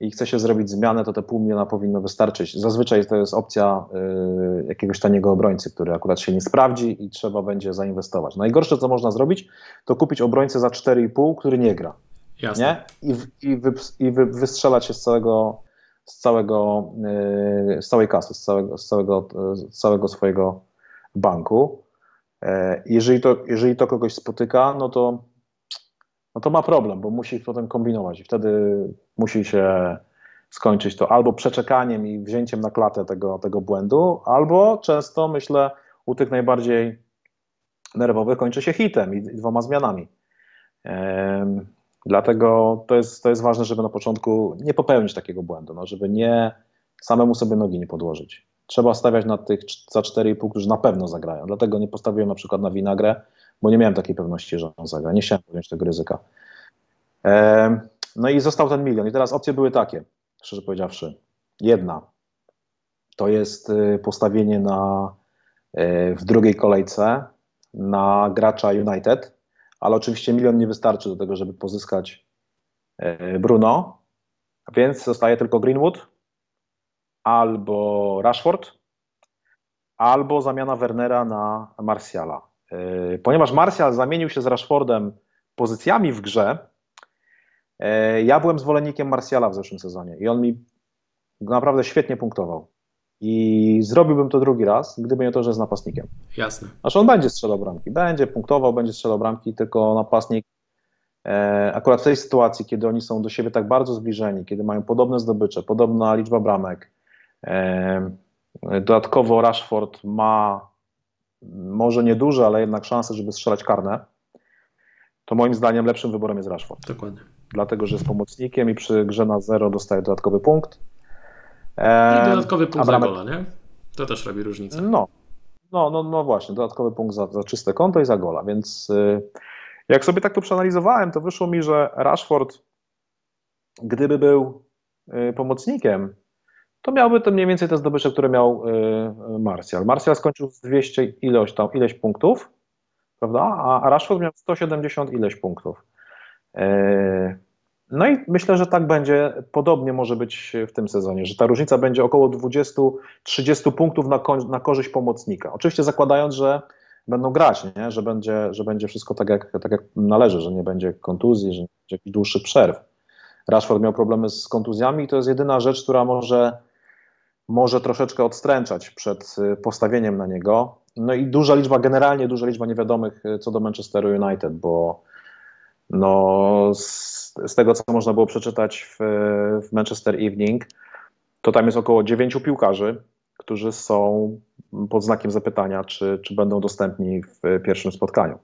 i chce się zrobić zmianę, to te pół miliona powinno wystarczyć. Zazwyczaj to jest opcja y, jakiegoś taniego obrońcy, który akurat się nie sprawdzi i trzeba będzie zainwestować. Najgorsze, co można zrobić, to kupić obrońcę za 4,5, który nie gra. Jasne. Nie? I, i, wy, i wy, wystrzelać się z całego, z całego, y, z całej kasy, z całego, z całego, z całego swojego banku. E, jeżeli to, jeżeli to kogoś spotyka, no to no to ma problem, bo musi potem kombinować i wtedy musi się skończyć to albo przeczekaniem i wzięciem na klatę tego, tego błędu, albo często myślę u tych najbardziej nerwowych kończy się hitem i, dwoma zmianami. Dlatego to jest, to jest ważne, żeby na początku nie popełnić takiego błędu, no, żeby nie samemu sobie nogi nie podłożyć. Trzeba stawiać na tych za 4,5, którzy na pewno zagrają. Dlatego nie postawiłem na przykład na winagrę, bo nie miałem takiej pewności, że on zagra. Nie chciałem podjąć tego ryzyka. No i został ten milion. I teraz opcje były takie, szczerze powiedziawszy. Jedna to jest y, postawienie na, y, w drugiej kolejce na gracza United, ale oczywiście milion nie wystarczy do tego, żeby pozyskać y, Bruno, więc zostaje tylko Greenwood albo Rashford, albo zamiana Wernera na Martiala. Ponieważ Martial zamienił się z Rashfordem pozycjami w grze, ja byłem zwolennikiem Marsjala w zeszłym sezonie i on mi naprawdę świetnie punktował. I zrobiłbym to drugi raz, gdyby nie to, że jest napastnikiem. Jasne. Znaczy on będzie strzelał bramki, będzie punktował, będzie strzelał bramki, tylko napastnik e, akurat w tej sytuacji, kiedy oni są do siebie tak bardzo zbliżeni, kiedy mają podobne zdobycze, podobna liczba bramek, e, dodatkowo Rashford ma może nieduże, ale jednak szanse, żeby strzelać karne, to moim zdaniem lepszym wyborem jest Rashford. Dokładnie. Dlatego, że jest pomocnikiem i przy grze na zero dostaje dodatkowy punkt. I dodatkowy punkt za gola, nie? To też robi różnicę. No, no, no, no właśnie, dodatkowy punkt za, za czyste konto i za gola, więc y, jak sobie tak to przeanalizowałem, to wyszło mi, że Rashford, gdyby był y, pomocnikiem, to miałby to mniej więcej te zdobycze, które miał y, Martial. Martial skończył z 200 ilość tam, ileś punktów, prawda? A Rashford miał 170 ileś punktów. No i myślę, że tak będzie, podobnie może być w tym sezonie, że ta różnica będzie około 20-30 punktów na, na korzyść pomocnika. Oczywiście zakładając, że będą grać, nie? Że, będzie, że będzie wszystko tak jak, tak jak należy, że nie będzie kontuzji, że nie będzie jakichś dłuższych przerw. Rashford miał problemy z kontuzjami i to jest jedyna rzecz, która może, może troszeczkę odstręczać przed y, postawieniem na niego. No i duża liczba, generalnie duża liczba niewiadomych y, co do Manchesteru United, bo no, z, z, tego, co można było przeczytać w, w Manchester Evening, to tam jest około dziewięciu piłkarzy, którzy są pod znakiem zapytania, czy, czy będą dostępni w pierwszym spotkaniu.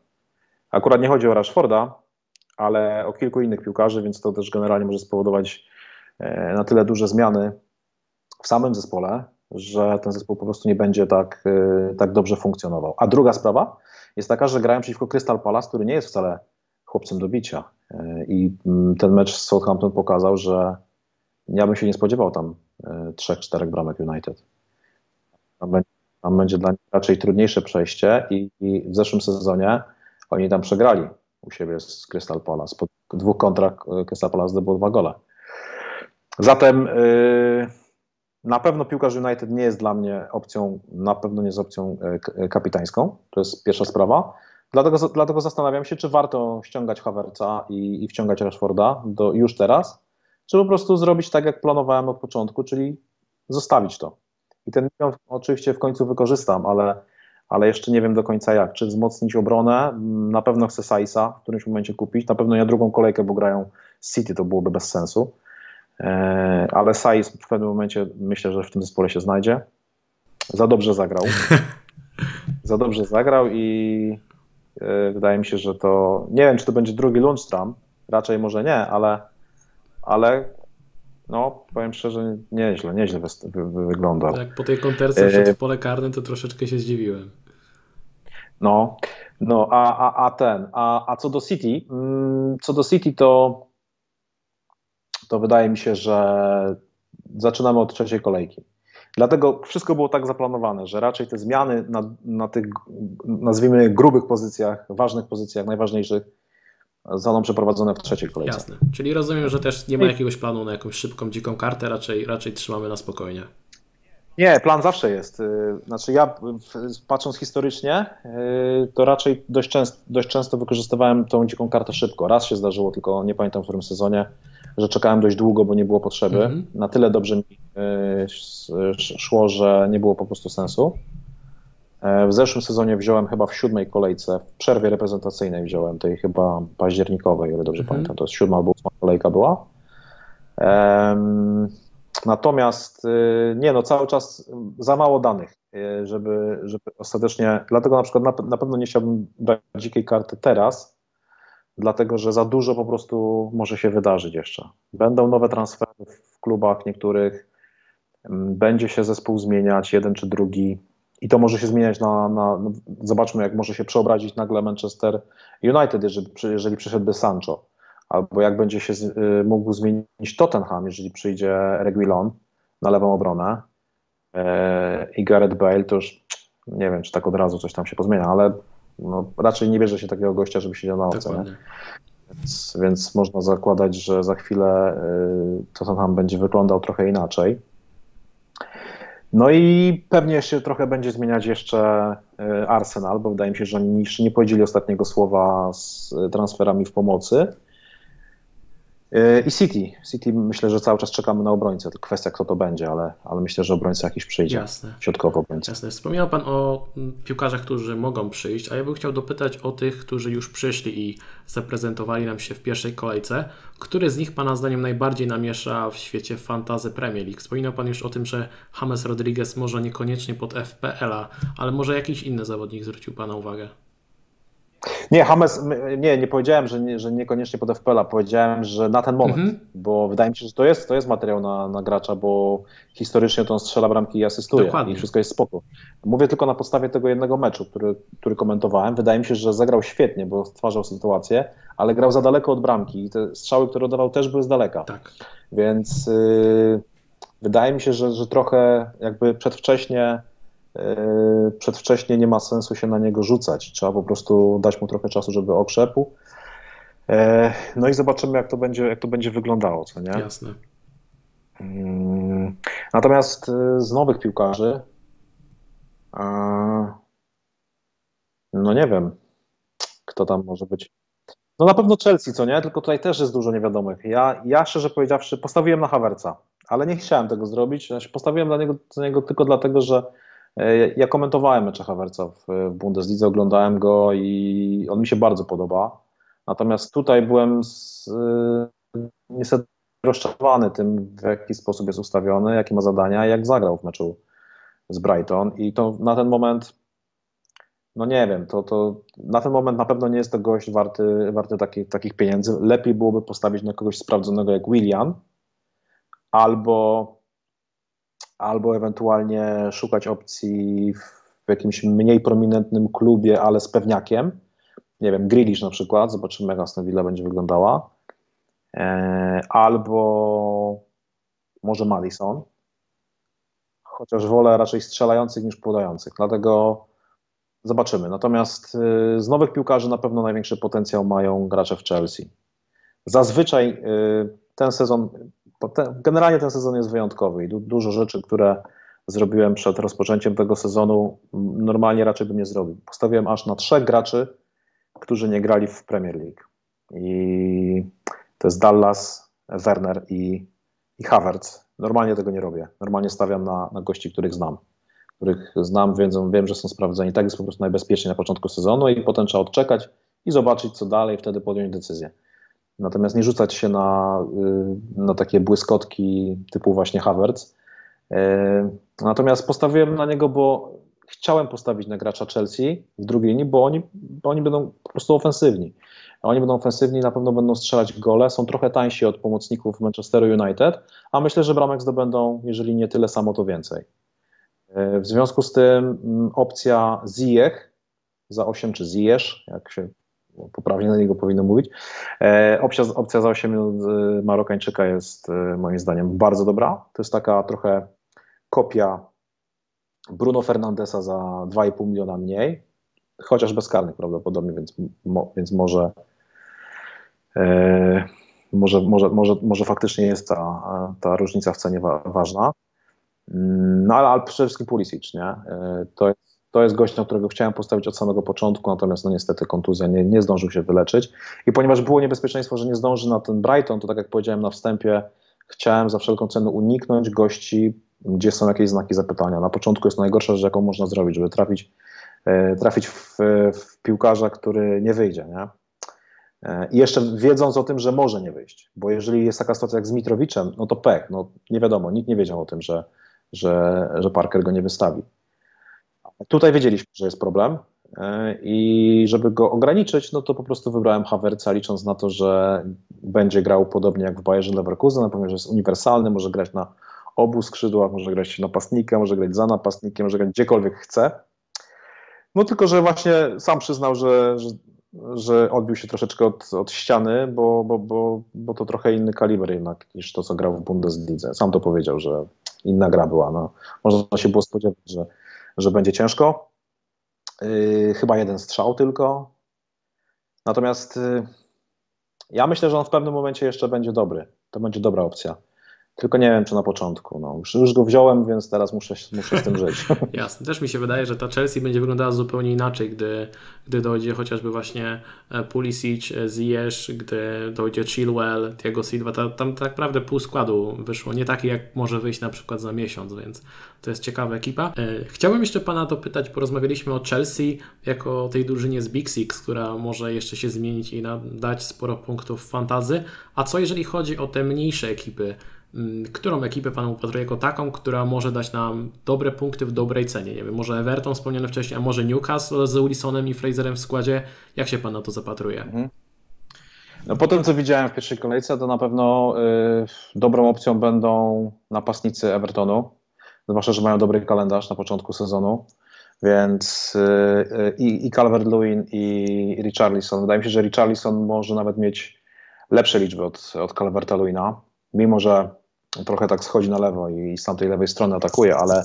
Akurat nie chodzi o Rashforda, ale o kilku innych piłkarzy, więc to też generalnie może spowodować e, na tyle duże zmiany w samym zespole, że ten zespół po prostu nie będzie tak, e, tak dobrze funkcjonował. A druga sprawa jest taka, że grają przeciwko Crystal Palace, który nie jest wcale chłopcem do bicia. E, I mm, ten mecz z Southampton pokazał, że ja bym się nie spodziewał tam e, trzech, czterech bramek United. Tam będzie, tam będzie dla nich raczej trudniejsze przejście i, i, w zeszłym sezonie oni tam przegrali u siebie z Crystal Palace. Po dwóch kontrach e, Crystal Palace zdobyło dwa gole. Zatem yy, na pewno piłkarz United nie jest dla mnie opcją, na pewno nie jest opcją kapitańską. To jest pierwsza sprawa. Dlatego, dlatego zastanawiam się, czy warto ściągać Havertza i, i wciągać Rashforda do, już teraz, czy po prostu zrobić tak, jak planowałem od początku, czyli zostawić to. I ten milion oczywiście w końcu wykorzystam, ale, ale jeszcze nie wiem do końca jak. Czy wzmocnić obronę? Na pewno chcę Saisa w którymś momencie kupić. Na pewno nie drugą kolejkę, bo grają City, to byłoby bez sensu. E, ale Sais w pewnym momencie myślę, że w tym zespole się znajdzie. Za dobrze zagrał. Za dobrze zagrał i wydaje mi się, że to. Nie wiem, czy to będzie drugi Lundstram, raczej może nie, ale, ale no, powiem szczerze, nieźle, nieźle wy, wy, wygląda. Tak, po tej konterce wszedł w pole karne, to troszeczkę się zdziwiłem. No, no a, a, a ten, a, a co do City, mm, co do City, to, to wydaje mi się, że zaczynamy od trzeciej kolejki. Dlatego wszystko było tak zaplanowane, że raczej te zmiany na, na tych, nazwijmy grubych pozycjach, ważnych pozycjach, najważniejszych, zostaną przeprowadzone w trzeciej kolejce. Jasne. Czyli rozumiem, że też nie ma jakiegoś planu na jakąś szybką, dziką kartę, raczej, raczej trzymamy na spokojnie. Nie, plan zawsze jest. Y, znaczy ja patrząc historycznie, y, to raczej dość często, dość często wykorzystywałem tą dziką kartę szybko. Raz się zdarzyło, tylko nie pamiętam w którym sezonie, że czekałem dość długo, bo nie było potrzeby. Mm -hmm. Na tyle dobrze mi y, szło, że nie było po prostu sensu. E, w zeszłym sezonie wziąłem chyba w siódmej kolejce, w przerwie reprezentacyjnej wziąłem, tej chyba październikowej, o dobrze mm -hmm. pamiętam, to jest siódma albo ósma kolejka była. Um, natomiast y, nie no, cały czas za mało danych, y, żeby, żeby ostatecznie, dlatego na przykład na, na pewno nie chciałbym brać dzikiej karty teraz, dlatego że za dużo po prostu może się wydarzyć jeszcze. Będą nowe transfery w klubach niektórych, mm, będzie się zespół zmieniać, jeden czy drugi, i to może się zmieniać na, na no, zobaczmy, jak może się przeobrazić nagle Manchester United, jeżeli, jeżeli przyszedłby Sancho, albo jak będzie się y, mógł zmienić Tottenham, jeżeli przyjdzie Reguilon na lewą obronę yy, i Gareth Bale, to już nie wiem, czy tak od razu coś tam się pozmienia, ale no, raczej nie bierze się takiego gościa, żeby siedział na ławce. Więc, więc, można zakładać, że za chwilę y, to tam będzie wyglądał trochę inaczej. No i pewnie się trochę będzie zmieniać jeszcze y, Arsenal, bo wydaje mi się, że oni jeszcze nie powiedzieli ostatniego słowa z transferami w pomocy. E, I City. City myślę, że cały czas czekamy na obrońcę. To kwestia, kto to będzie, ale, ale myślę, że obrońca jakiś przyjdzie. Jasne. Środkowy obrońca. Jasne. Wspomniał Pan o piłkarzach, którzy mogą przyjść, a ja bym chciał dopytać o tych, którzy już przyszli i zaprezentowali nam się w pierwszej kolejce. Który z nich Pana zdaniem najbardziej namiesza w świecie fantazy Premier League? Wspominał Pan już o tym, że James Rodriguez może niekoniecznie pod FPL-a, ale może jakiś inny zawodnik zwrócił Pana uwagę? Nie, Hames, nie, nie powiedziałem, że, nie, że niekoniecznie pod FPL-a, powiedziałem, że na ten moment, mhm. bo wydaje mi się, że to jest, to jest materiał na, na gracza, bo historycznie to on strzela bramki i asystuje Dokładnie. i wszystko jest spoko. Mówię tylko na podstawie tego jednego meczu, który, który komentowałem. Wydaje mi się, że zagrał świetnie, bo stwarzał sytuację, ale grał za daleko od bramki i te strzały, które oddawał też były z daleka. Tak. Więc yy, wydaje mi się, że, że trochę jakby przedwcześnie przedwcześnie nie ma sensu się na niego rzucać. Trzeba po prostu dać mu trochę czasu, żeby okrzepł. Yy, no i zobaczymy, jak to będzie, jak to będzie wyglądało, co nie? Jasne. Yy, natomiast z nowych piłkarzy, no nie wiem, kto tam może być. No na pewno Chelsea, co nie? Tylko tutaj też jest dużo niewiadomych. Ja, ja szczerze powiedziawszy, postawiłem na Havertza, ale nie chciałem tego zrobić. Postawiłem na niego, na niego tylko dlatego, że E, ja komentowałem mecze Havertza w, w Bundeslidze, oglądałem go i on mi się bardzo podoba. Natomiast tutaj byłem z, y, niestety rozczarowany tym, w jaki sposób jest ustawiony, jakie ma zadania jak zagrał w meczu z Brighton. I to na ten moment, no nie wiem, to, to na ten moment na pewno nie jest to gość warty, warty taki, takich pieniędzy. Lepiej byłoby postawić na kogoś sprawdzonego jak William albo albo ewentualnie szukać opcji w jakimś mniej prominentnym klubie, ale z pewniakiem. Nie wiem, Grealish na przykład, zobaczymy jak Aston Villa będzie wyglądała. E, albo może Madison, chociaż wolę raczej strzelających niż podających, dlatego zobaczymy. Natomiast y, z nowych piłkarzy na pewno największy potencjał mają gracze w Chelsea. Zazwyczaj y, ten sezon ten, generalnie ten sezon jest wyjątkowy i du, dużo rzeczy, które zrobiłem przed rozpoczęciem tego sezonu, normalnie raczej bym nie zrobił. Postawiłem aż na trzech graczy, którzy nie grali w Premier League. I to jest Dallas, Werner i, i Havertz. Normalnie tego nie robię. Normalnie stawiam na, na gości, których znam. Których znam, wiem, wiem, że są sprawdzeni. Tak jest po prostu najbezpieczniej na początku sezonu i potem trzeba odczekać i zobaczyć, co dalej, wtedy podjąć decyzję. Natomiast nie rzucać się na, y, na takie błyskotki typu właśnie Havertz. Y, natomiast postawiłem na niego, bo chciałem postawić na gracza Chelsea w drugiej linii, bo oni, bo oni będą po prostu ofensywni. Oni będą ofensywni, na pewno będą strzelać gole, są trochę tańsi od pomocników Manchesteru United, a myślę, że bramek zdobędą, jeżeli nie tyle samo, to więcej. Y, w związku z tym mm, opcja Ziyech za 8 czy Ziyech, jak się poprawnie na niego powinno mówić. E, opcja, opcja za 8 minut Marokańczyka jest e, moim zdaniem bardzo dobra. To jest taka trochę kopia Bruno Fernandesa za 2,5 miliona mniej, chociaż bezkarnych prawdopodobnie, więc, mo, więc może, e, może, może, może, może faktycznie jest ta, ta różnica w cenie wa, ważna. Mm, no ale, ale przede wszystkim Pulisic, nie? To jest to jest gość, na którego chciałem postawić od samego początku, natomiast no niestety kontuzja nie, nie zdążył się wyleczyć. I ponieważ było niebezpieczeństwo, że nie zdąży na ten Brighton, to tak jak powiedziałem na wstępie, chciałem za wszelką cenę uniknąć gości, gdzie są jakieś znaki zapytania. Na początku jest najgorsza rzecz, jaką można zrobić, żeby trafić, e, trafić w, w piłkarza, który nie wyjdzie. Nie? E, I jeszcze wiedząc o tym, że może nie wyjść, bo jeżeli jest taka sytuacja jak z Mitrowiczem, no to pech, no nie wiadomo, nikt nie wiedział o tym, że, że, że Parker go nie wystawi. Tutaj wiedzieliśmy, że jest problem e, i żeby go ograniczyć, no to po prostu wybrałem Havertza, licząc na to, że będzie grał podobnie jak w Bayerze Leverkusen, natomiast jest uniwersalny, może grać na obu skrzydłach, może grać napastnika, może grać za napastnikiem, może grać gdziekolwiek chce. No tylko, że właśnie sam przyznał, że, że, że odbił się troszeczkę od, od ściany, bo, bo, bo, bo to trochę inny kaliber jednak niż to, co grał w Bundeslidze. Sam to powiedział, że inna gra była. No, można się było spodziewać, że że będzie ciężko. Yy, chyba jeden strzał tylko. Natomiast yy, ja myślę, że on w pewnym momencie jeszcze będzie dobry. To będzie dobra opcja. Tylko nie wiem, czy na początku. No, już, już go wziąłem, więc teraz muszę, muszę z tym żyć. Jasne. Też mi się wydaje, że ta Chelsea będzie wyglądała zupełnie inaczej, gdy, gdy dojdzie chociażby właśnie e, Pulisic, e, Ziyech, gdy dojdzie Chilwell, Thiago Silva. Tam, tam tak naprawdę pół składu wyszło. Nie taki, jak może wyjść na przykład za miesiąc, więc to jest ciekawa ekipa. E, chciałbym jeszcze Pana dopytać, porozmawialiśmy o Chelsea jako o tej drużynie z Big Six, która może jeszcze się zmienić i dać sporo punktów fantazy. A co jeżeli chodzi o te mniejsze ekipy? Mm, którą ekipę Pan upatruje jako taką, która może dać nam dobre punkty w dobrej cenie? Nie wiem, może Everton wspomniany wcześniej, a może Newcastle z Wilsonem i Fraserem w składzie? Jak się Pan na to zapatruje? Mhm. No po tym, co widziałem w pierwszej kolejce, to na pewno y, dobrą opcją będą napastnicy Evertonu, zwłaszcza, że mają dobry kalendarz na początku sezonu, więc y, y, i Calvert-Lewin i Richarlison. Wydaje mi się, że Richarlison może nawet mieć lepsze liczby od, od Calverta-Lewina, mimo że trochę tak schodzi na lewo i z tamtej lewej strony atakuje, ale,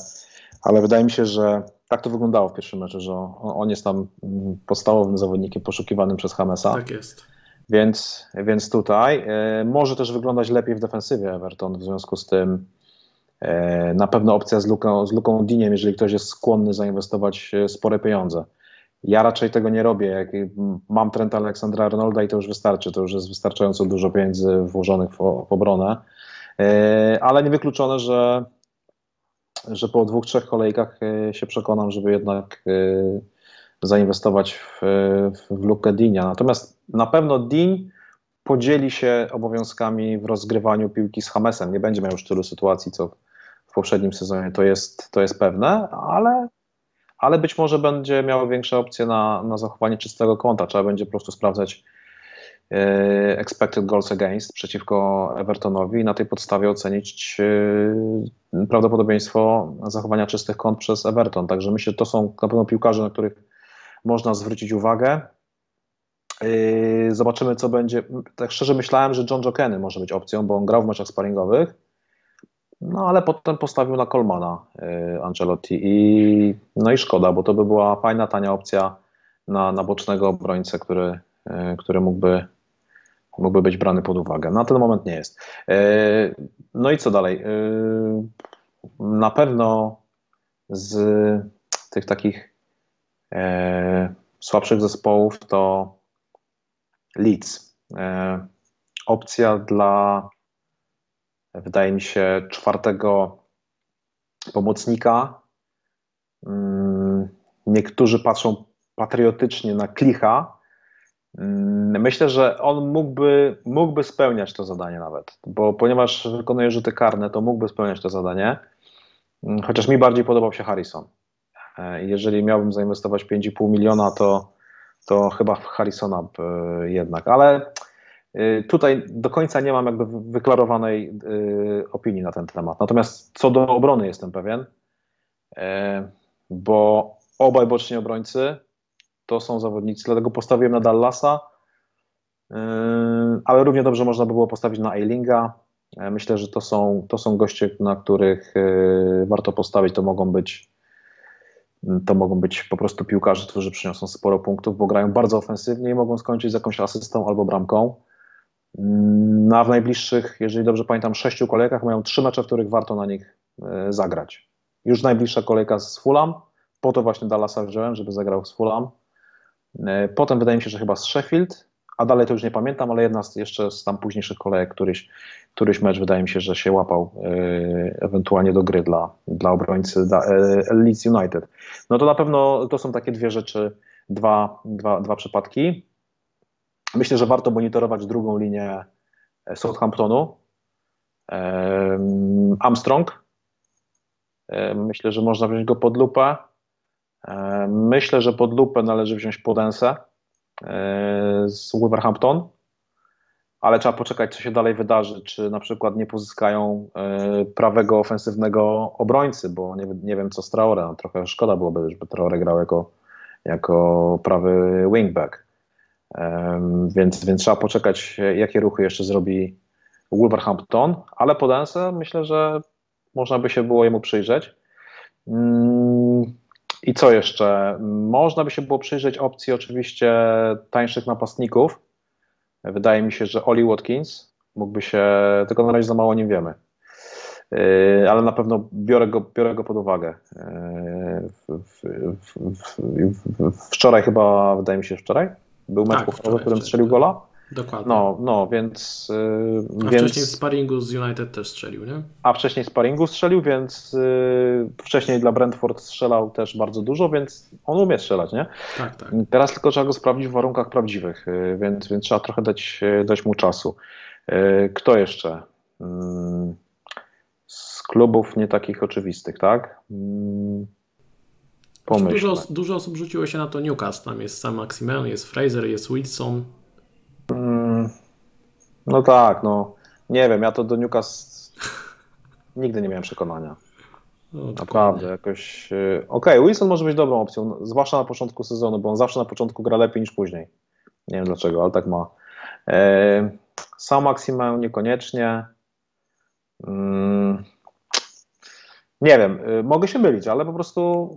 ale wydaje mi się, że tak to wyglądało w pierwszym meczu, że on jest tam podstawowym zawodnikiem poszukiwanym przez Hamesa. Tak jest. Więc, więc tutaj y, może też wyglądać lepiej w defensywie Everton, w związku z tym y, na pewno opcja z Luką, z Luką Diniem, jeżeli ktoś jest skłonny zainwestować e, spore pieniądze. Ja raczej tego nie robię. Jak mam Trenta Aleksandra Arnolda i to już wystarczy, to już jest wystarczająco dużo pieniędzy włożonych w, w obronę. E, ale niewykluczone, że, że po dwóch, trzech kolejkach e, się przekonam, żeby jednak e, zainwestować w, w Lukę Dinia. Natomiast na pewno Din podzieli się obowiązkami w rozgrywaniu piłki z Hamesem. Nie będzie miał już tylu sytuacji, co w poprzednim sezonie, to jest, to jest pewne, ale, ale być może będzie miał większe opcje na, na zachowanie czystego konta. Trzeba będzie po prostu sprawdzać expected goals against przeciwko Evertonowi i na tej podstawie ocenić e, prawdopodobieństwo zachowania czystych kąt przez Everton. Także myślę, że to są na pewno piłkarze, na których można zwrócić uwagę. E, zobaczymy, co będzie. Tak szczerze myślałem, że John Jokeny może być opcją, bo on grał w meczach sparingowych, no ale potem postawił na Colmana Ancelotti i no i szkoda, bo to by była fajna, tania opcja na, na bocznego obrońcę, który, który mógłby mógłby być brany pod uwagę. Na ten moment nie jest. E, no i co dalej? E, na pewno z tych takich e, słabszych zespołów to Leeds. Opcja dla, wydaje mi się, czwartego pomocnika. Mm, niektórzy patrzą patriotycznie na Klicha, myślę, że on mógłby, mógłby spełniać to zadanie nawet, bo ponieważ wykonuje rzuty karne, to mógłby spełniać to zadanie. Mm, chociaż mi bardziej podobał się Harrison. E, jeżeli miałbym zainwestować 5,5 miliona, to, to chyba w Harrisona jednak, ale y, tutaj do końca nie mam jakby wyklarowanej opinii na ten temat. Natomiast co do obrony jestem pewien, e, bo obaj boczni obrońcy to są zawodnicy, dlatego postawiłem na Dallasa, yy, ale równie dobrze można by było postawić na Eilinga. E, myślę, że to są, to są goście, na których yy, warto postawić. To mogą być to mogą być po prostu piłkarze, którzy przyniosą sporo punktów, bo grają bardzo ofensywnie i mogą skończyć z jakąś asystą albo bramką. No a w najbliższych, jeżeli dobrze pamiętam, sześciu kolejkach mają trzy mecze, w których warto na nich yy, zagrać. Już najbliższa kolejka z Fulham, po to właśnie Dallasa wziąłem, żeby zagrał z Fulham. E, potem wydaje mi się, że chyba z Sheffield, a dalej to już nie pamiętam, ale jedna z, jeszcze z tam późniejszych kolejek, któryś, któryś mecz wydaje mi się, że się łapał e, ewentualnie do gry dla, dla obrońcy dla, e, Leeds United. No to na pewno to są takie dwie rzeczy, dwa, dwa, dwa przypadki. Myślę, że warto monitorować drugą linię Southamptonu. Armstrong. Myślę, że można wziąć go pod lupę. E, myślę, że pod lupę należy wziąć Podensę e, z Wolverhampton, ale trzeba poczekać, co się dalej wydarzy. Czy na przykład nie pozyskają e, prawego ofensywnego obrońcy, bo nie, nie wiem co z Traore. Trochę szkoda byłoby, żeby Traore grał jako, jako prawy wingback. Więc, więc trzeba poczekać, jakie ruchy jeszcze zrobi Wolverhampton, ale Podensę myślę, że można by się było jemu przyjrzeć. I co jeszcze? Można by się było przyjrzeć opcji oczywiście tańszych napastników. Wydaje mi się, że Oli Watkins mógłby się, tylko na razie za mało nie wiemy. Yy, ale na pewno biorę go, biorę go pod uwagę. Yy, wczoraj chyba, wydaje mi się, wczoraj był mecz tak, w którym strzelił gola. Dokładnie. No, no więc. Yy, A więc... wcześniej w sparingu z United też strzelił, nie? A wcześniej w sparingu strzelił, więc yy, wcześniej dla Brentford strzelał też bardzo dużo, więc on umie strzelać, nie? Tak, tak. Teraz tylko trzeba go sprawdzić w warunkach prawdziwych, yy, więc, więc trzeba trochę dać, yy, dać mu czasu. Yy, kto jeszcze? Mm, z klubów nie takich oczywistych, tak? Mm, Dużo, dużo osób rzuciło się na to Newcastle. Tam jest sam Maximen, jest Fraser, jest Wilson. Mm, no tak, no nie wiem, ja to do Newcastle nigdy nie miałem przekonania. No, Naprawdę, jakoś. Y, okej, okay, Wilson może być dobrą opcją, zwłaszcza na początku sezonu, bo on zawsze na początku gra lepiej niż później. Nie wiem dlaczego, ale tak ma. E, sam Maximen niekoniecznie. Nie wiem, y, mogę się mylić, ale po prostu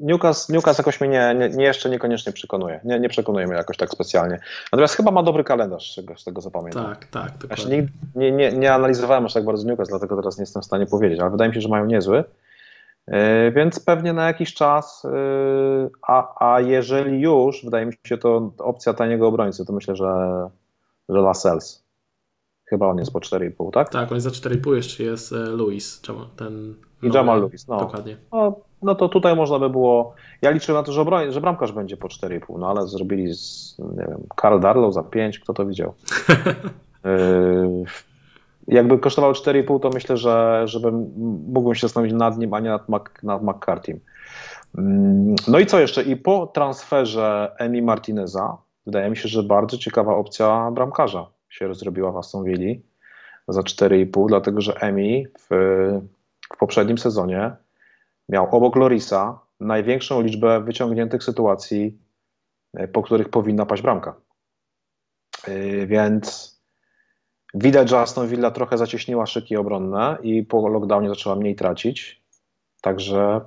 Newcastle, Newcastle jakoś mnie nie, nie, nie, jeszcze niekoniecznie przekonuje. Nie, nie przekonuje mnie jakoś tak specjalnie. Natomiast chyba ma dobry kalendarz, z tego, z tego zapamiętam. Tak, tak. Ja nie, nie, nie, nie analizowałem aż tak bardzo Newcastle, dlatego teraz nie jestem w stanie powiedzieć, ale wydaje mi się, że mają niezły. Yy, więc pewnie na jakiś czas, yy, a, a jeżeli już, wydaje mi się, to opcja taniego obrońcy, to myślę, że, że Lascelles. Chyba on jest po 4,5, tak? Tak, on jest za 4,5, jeszcze jest e, Luis, ten i Jamal Lewis. No. Dokładnie. No, no to tutaj można by było. Ja liczyłem na to, że, obroń, że bramkarz będzie po 4,5, no ale zrobili z, nie wiem, Karl Darlow za 5, kto to widział. yy, jakby kosztował 4,5, to myślę, że żebym mógłbym się zastanowić nad nim, a nie nad, Mac, nad McCartym. Mm, no i co jeszcze? I po transferze Emi Martineza wydaje mi się, że bardzo ciekawa opcja bramkarza się rozrobiła w Aston Villa za 4,5, dlatego że Emi w w poprzednim sezonie miał obok Lorisa największą liczbę wyciągniętych sytuacji, e, po których powinna paść bramka. E, więc widać, że Aston Villa trochę zacieśniła szyki obronne i po lockdownie zaczęła mniej tracić. Także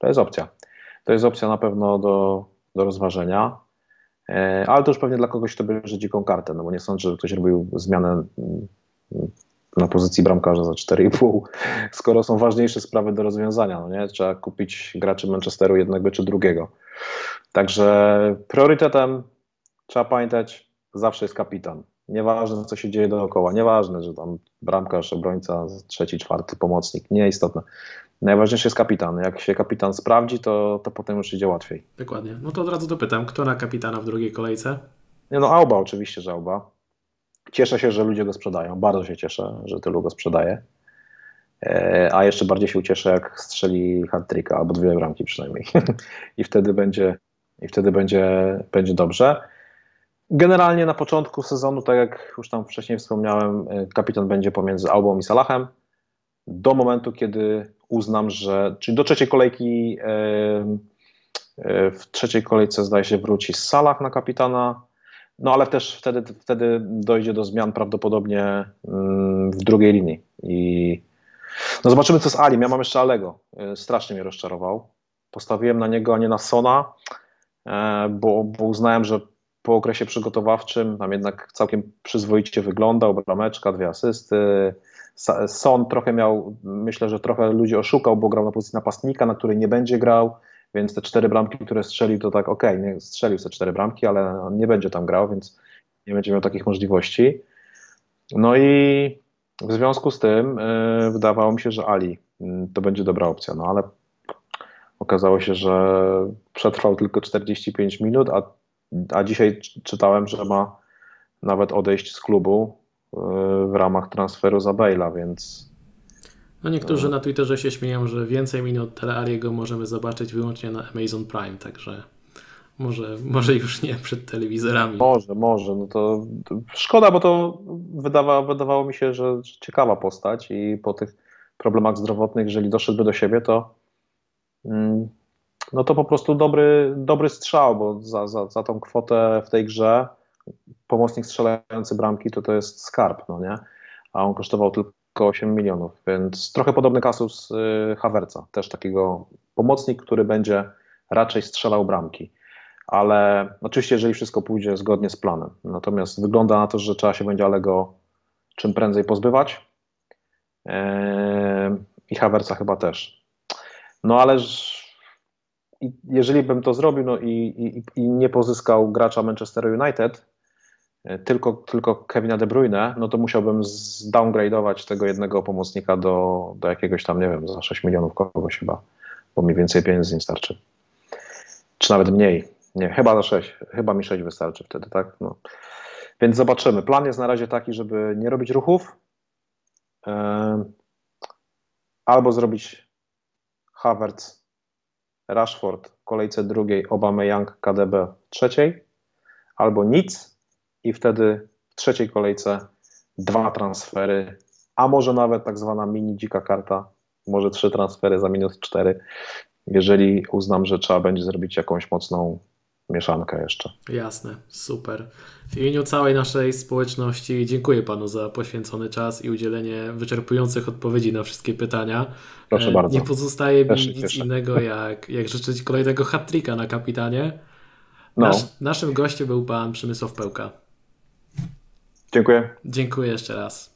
to jest opcja. To jest opcja na pewno do, do rozważenia. E, ale to już pewnie dla kogoś, kto bierze dziką kartę, no bo nie sądzę, że ktoś robił zmianę mm, na pozycji bramkarza za 4,5, skoro są ważniejsze sprawy do rozwiązania. No nie? Trzeba kupić graczy Manchesteru jednego czy drugiego. Także priorytetem trzeba pamiętać, zawsze jest kapitan. Nieważne, co się dzieje dookoła, nieważne, że tam bramkarz, obrońca, trzeci, czwarty pomocnik, nieistotne. Najważniejszy jest kapitan. Jak się kapitan sprawdzi, to, to potem już idzie łatwiej. Dokładnie. No to od razu dopytam, kto na kapitana w drugiej kolejce? Nie no, Auba oczywiście, że Auba. Cieszę się, że ludzie go sprzedają. Bardzo się cieszę, że tylu go sprzedaje. E, a jeszcze bardziej się ucieszę, jak strzeli hat albo dwie bramki przynajmniej. I wtedy będzie, i wtedy będzie, będzie dobrze. Generalnie na początku sezonu, tak jak już tam wcześniej wspomniałem, e, kapitan będzie pomiędzy Albą i Salahem. Do momentu, kiedy uznam, że. Czyli do trzeciej kolejki. E, w trzeciej kolejce zdaje się wróci Salah na kapitana, no ale też wtedy, wtedy dojdzie do zmian prawdopodobnie mm, w drugiej linii. I no zobaczymy, co z Alim. Ja mam jeszcze Alego. E, strasznie mnie rozczarował. Postawiłem na niego, a nie na Sona, e, bo, bo uznałem, że po okresie przygotowawczym tam jednak całkiem przyzwoicie wyglądał. Brameczka, dwie asysty. Son trochę miał, myślę, że trochę ludzi oszukał, bo grał na pozycji napastnika, na której nie będzie grał. Więc te cztery bramki, które strzelił, to tak okay, strzelił te cztery bramki, ale on nie będzie tam grał, więc nie będzie miał takich możliwości. No i w związku z tym yy, wydawało mi się, że Ali yy, to będzie dobra opcja, no ale okazało się, że przetrwał tylko 45 minut, a, a dzisiaj czytałem, że ma nawet odejść z klubu yy, w ramach transferu za Bale'a, więc no niektórzy na Twitterze się śmieją, że więcej minut Teleariego możemy zobaczyć wyłącznie na Amazon Prime, także może, może już nie przed telewizorami. Może, może. No to, to szkoda, bo to wydawa, wydawało mi się, że ciekawa postać i po tych problemach zdrowotnych, jeżeli doszedłby do siebie, to mm, no to po prostu dobry, dobry strzał, bo za, za, za tą kwotę w tej grze pomocnik strzelający bramki to to jest skarb, no nie? A on kosztował tylko około 8 milionów, więc trochę podobny kasus y, Hawerca, też takiego pomocnik, który będzie raczej strzelał bramki. Ale oczywiście, jeżeli wszystko pójdzie zgodnie z planem. Natomiast wygląda na to, że trzeba się będzie Alego czym prędzej pozbywać. e, i Havertza chyba też. No ale jeżeli bym to zrobił no i, i, i nie pozyskał gracza Manchester United, tylko, tylko Kevina De Bruyne, no to musiałbym zdowngrade'ować tego jednego pomocnika do, do jakiegoś tam, nie wiem, za 6 milionów kogoś chyba, bo mi więcej pieniędzy nie starczy. Czy nawet mniej. Nie, chyba na 6. Chyba mi 6 wystarczy wtedy, tak? No. Więc zobaczymy. Plan jest na razie taki, żeby nie robić ruchów, albo zrobić Havertz, Rashford w kolejce drugiej, Young, KDB trzeciej, albo nic i wtedy w trzeciej kolejce dwa transfery, a może nawet tak zwana mini dzika karta, może trzy transfery za minus cztery, jeżeli uznam, że trzeba będzie zrobić jakąś mocną mieszankę jeszcze. Jasne, super. W imieniu całej naszej społeczności dziękuję Panu za poświęcony czas i udzielenie wyczerpujących odpowiedzi na wszystkie pytania. Proszę e, bardzo. Nie pozostaje mi Też nic innego, jak, jak życzyć kolejnego hat na kapitanie. No. Nasz, naszym gościem był Pan Przemysław Pełka. Dziękuję. Dziękuję jeszcze raz.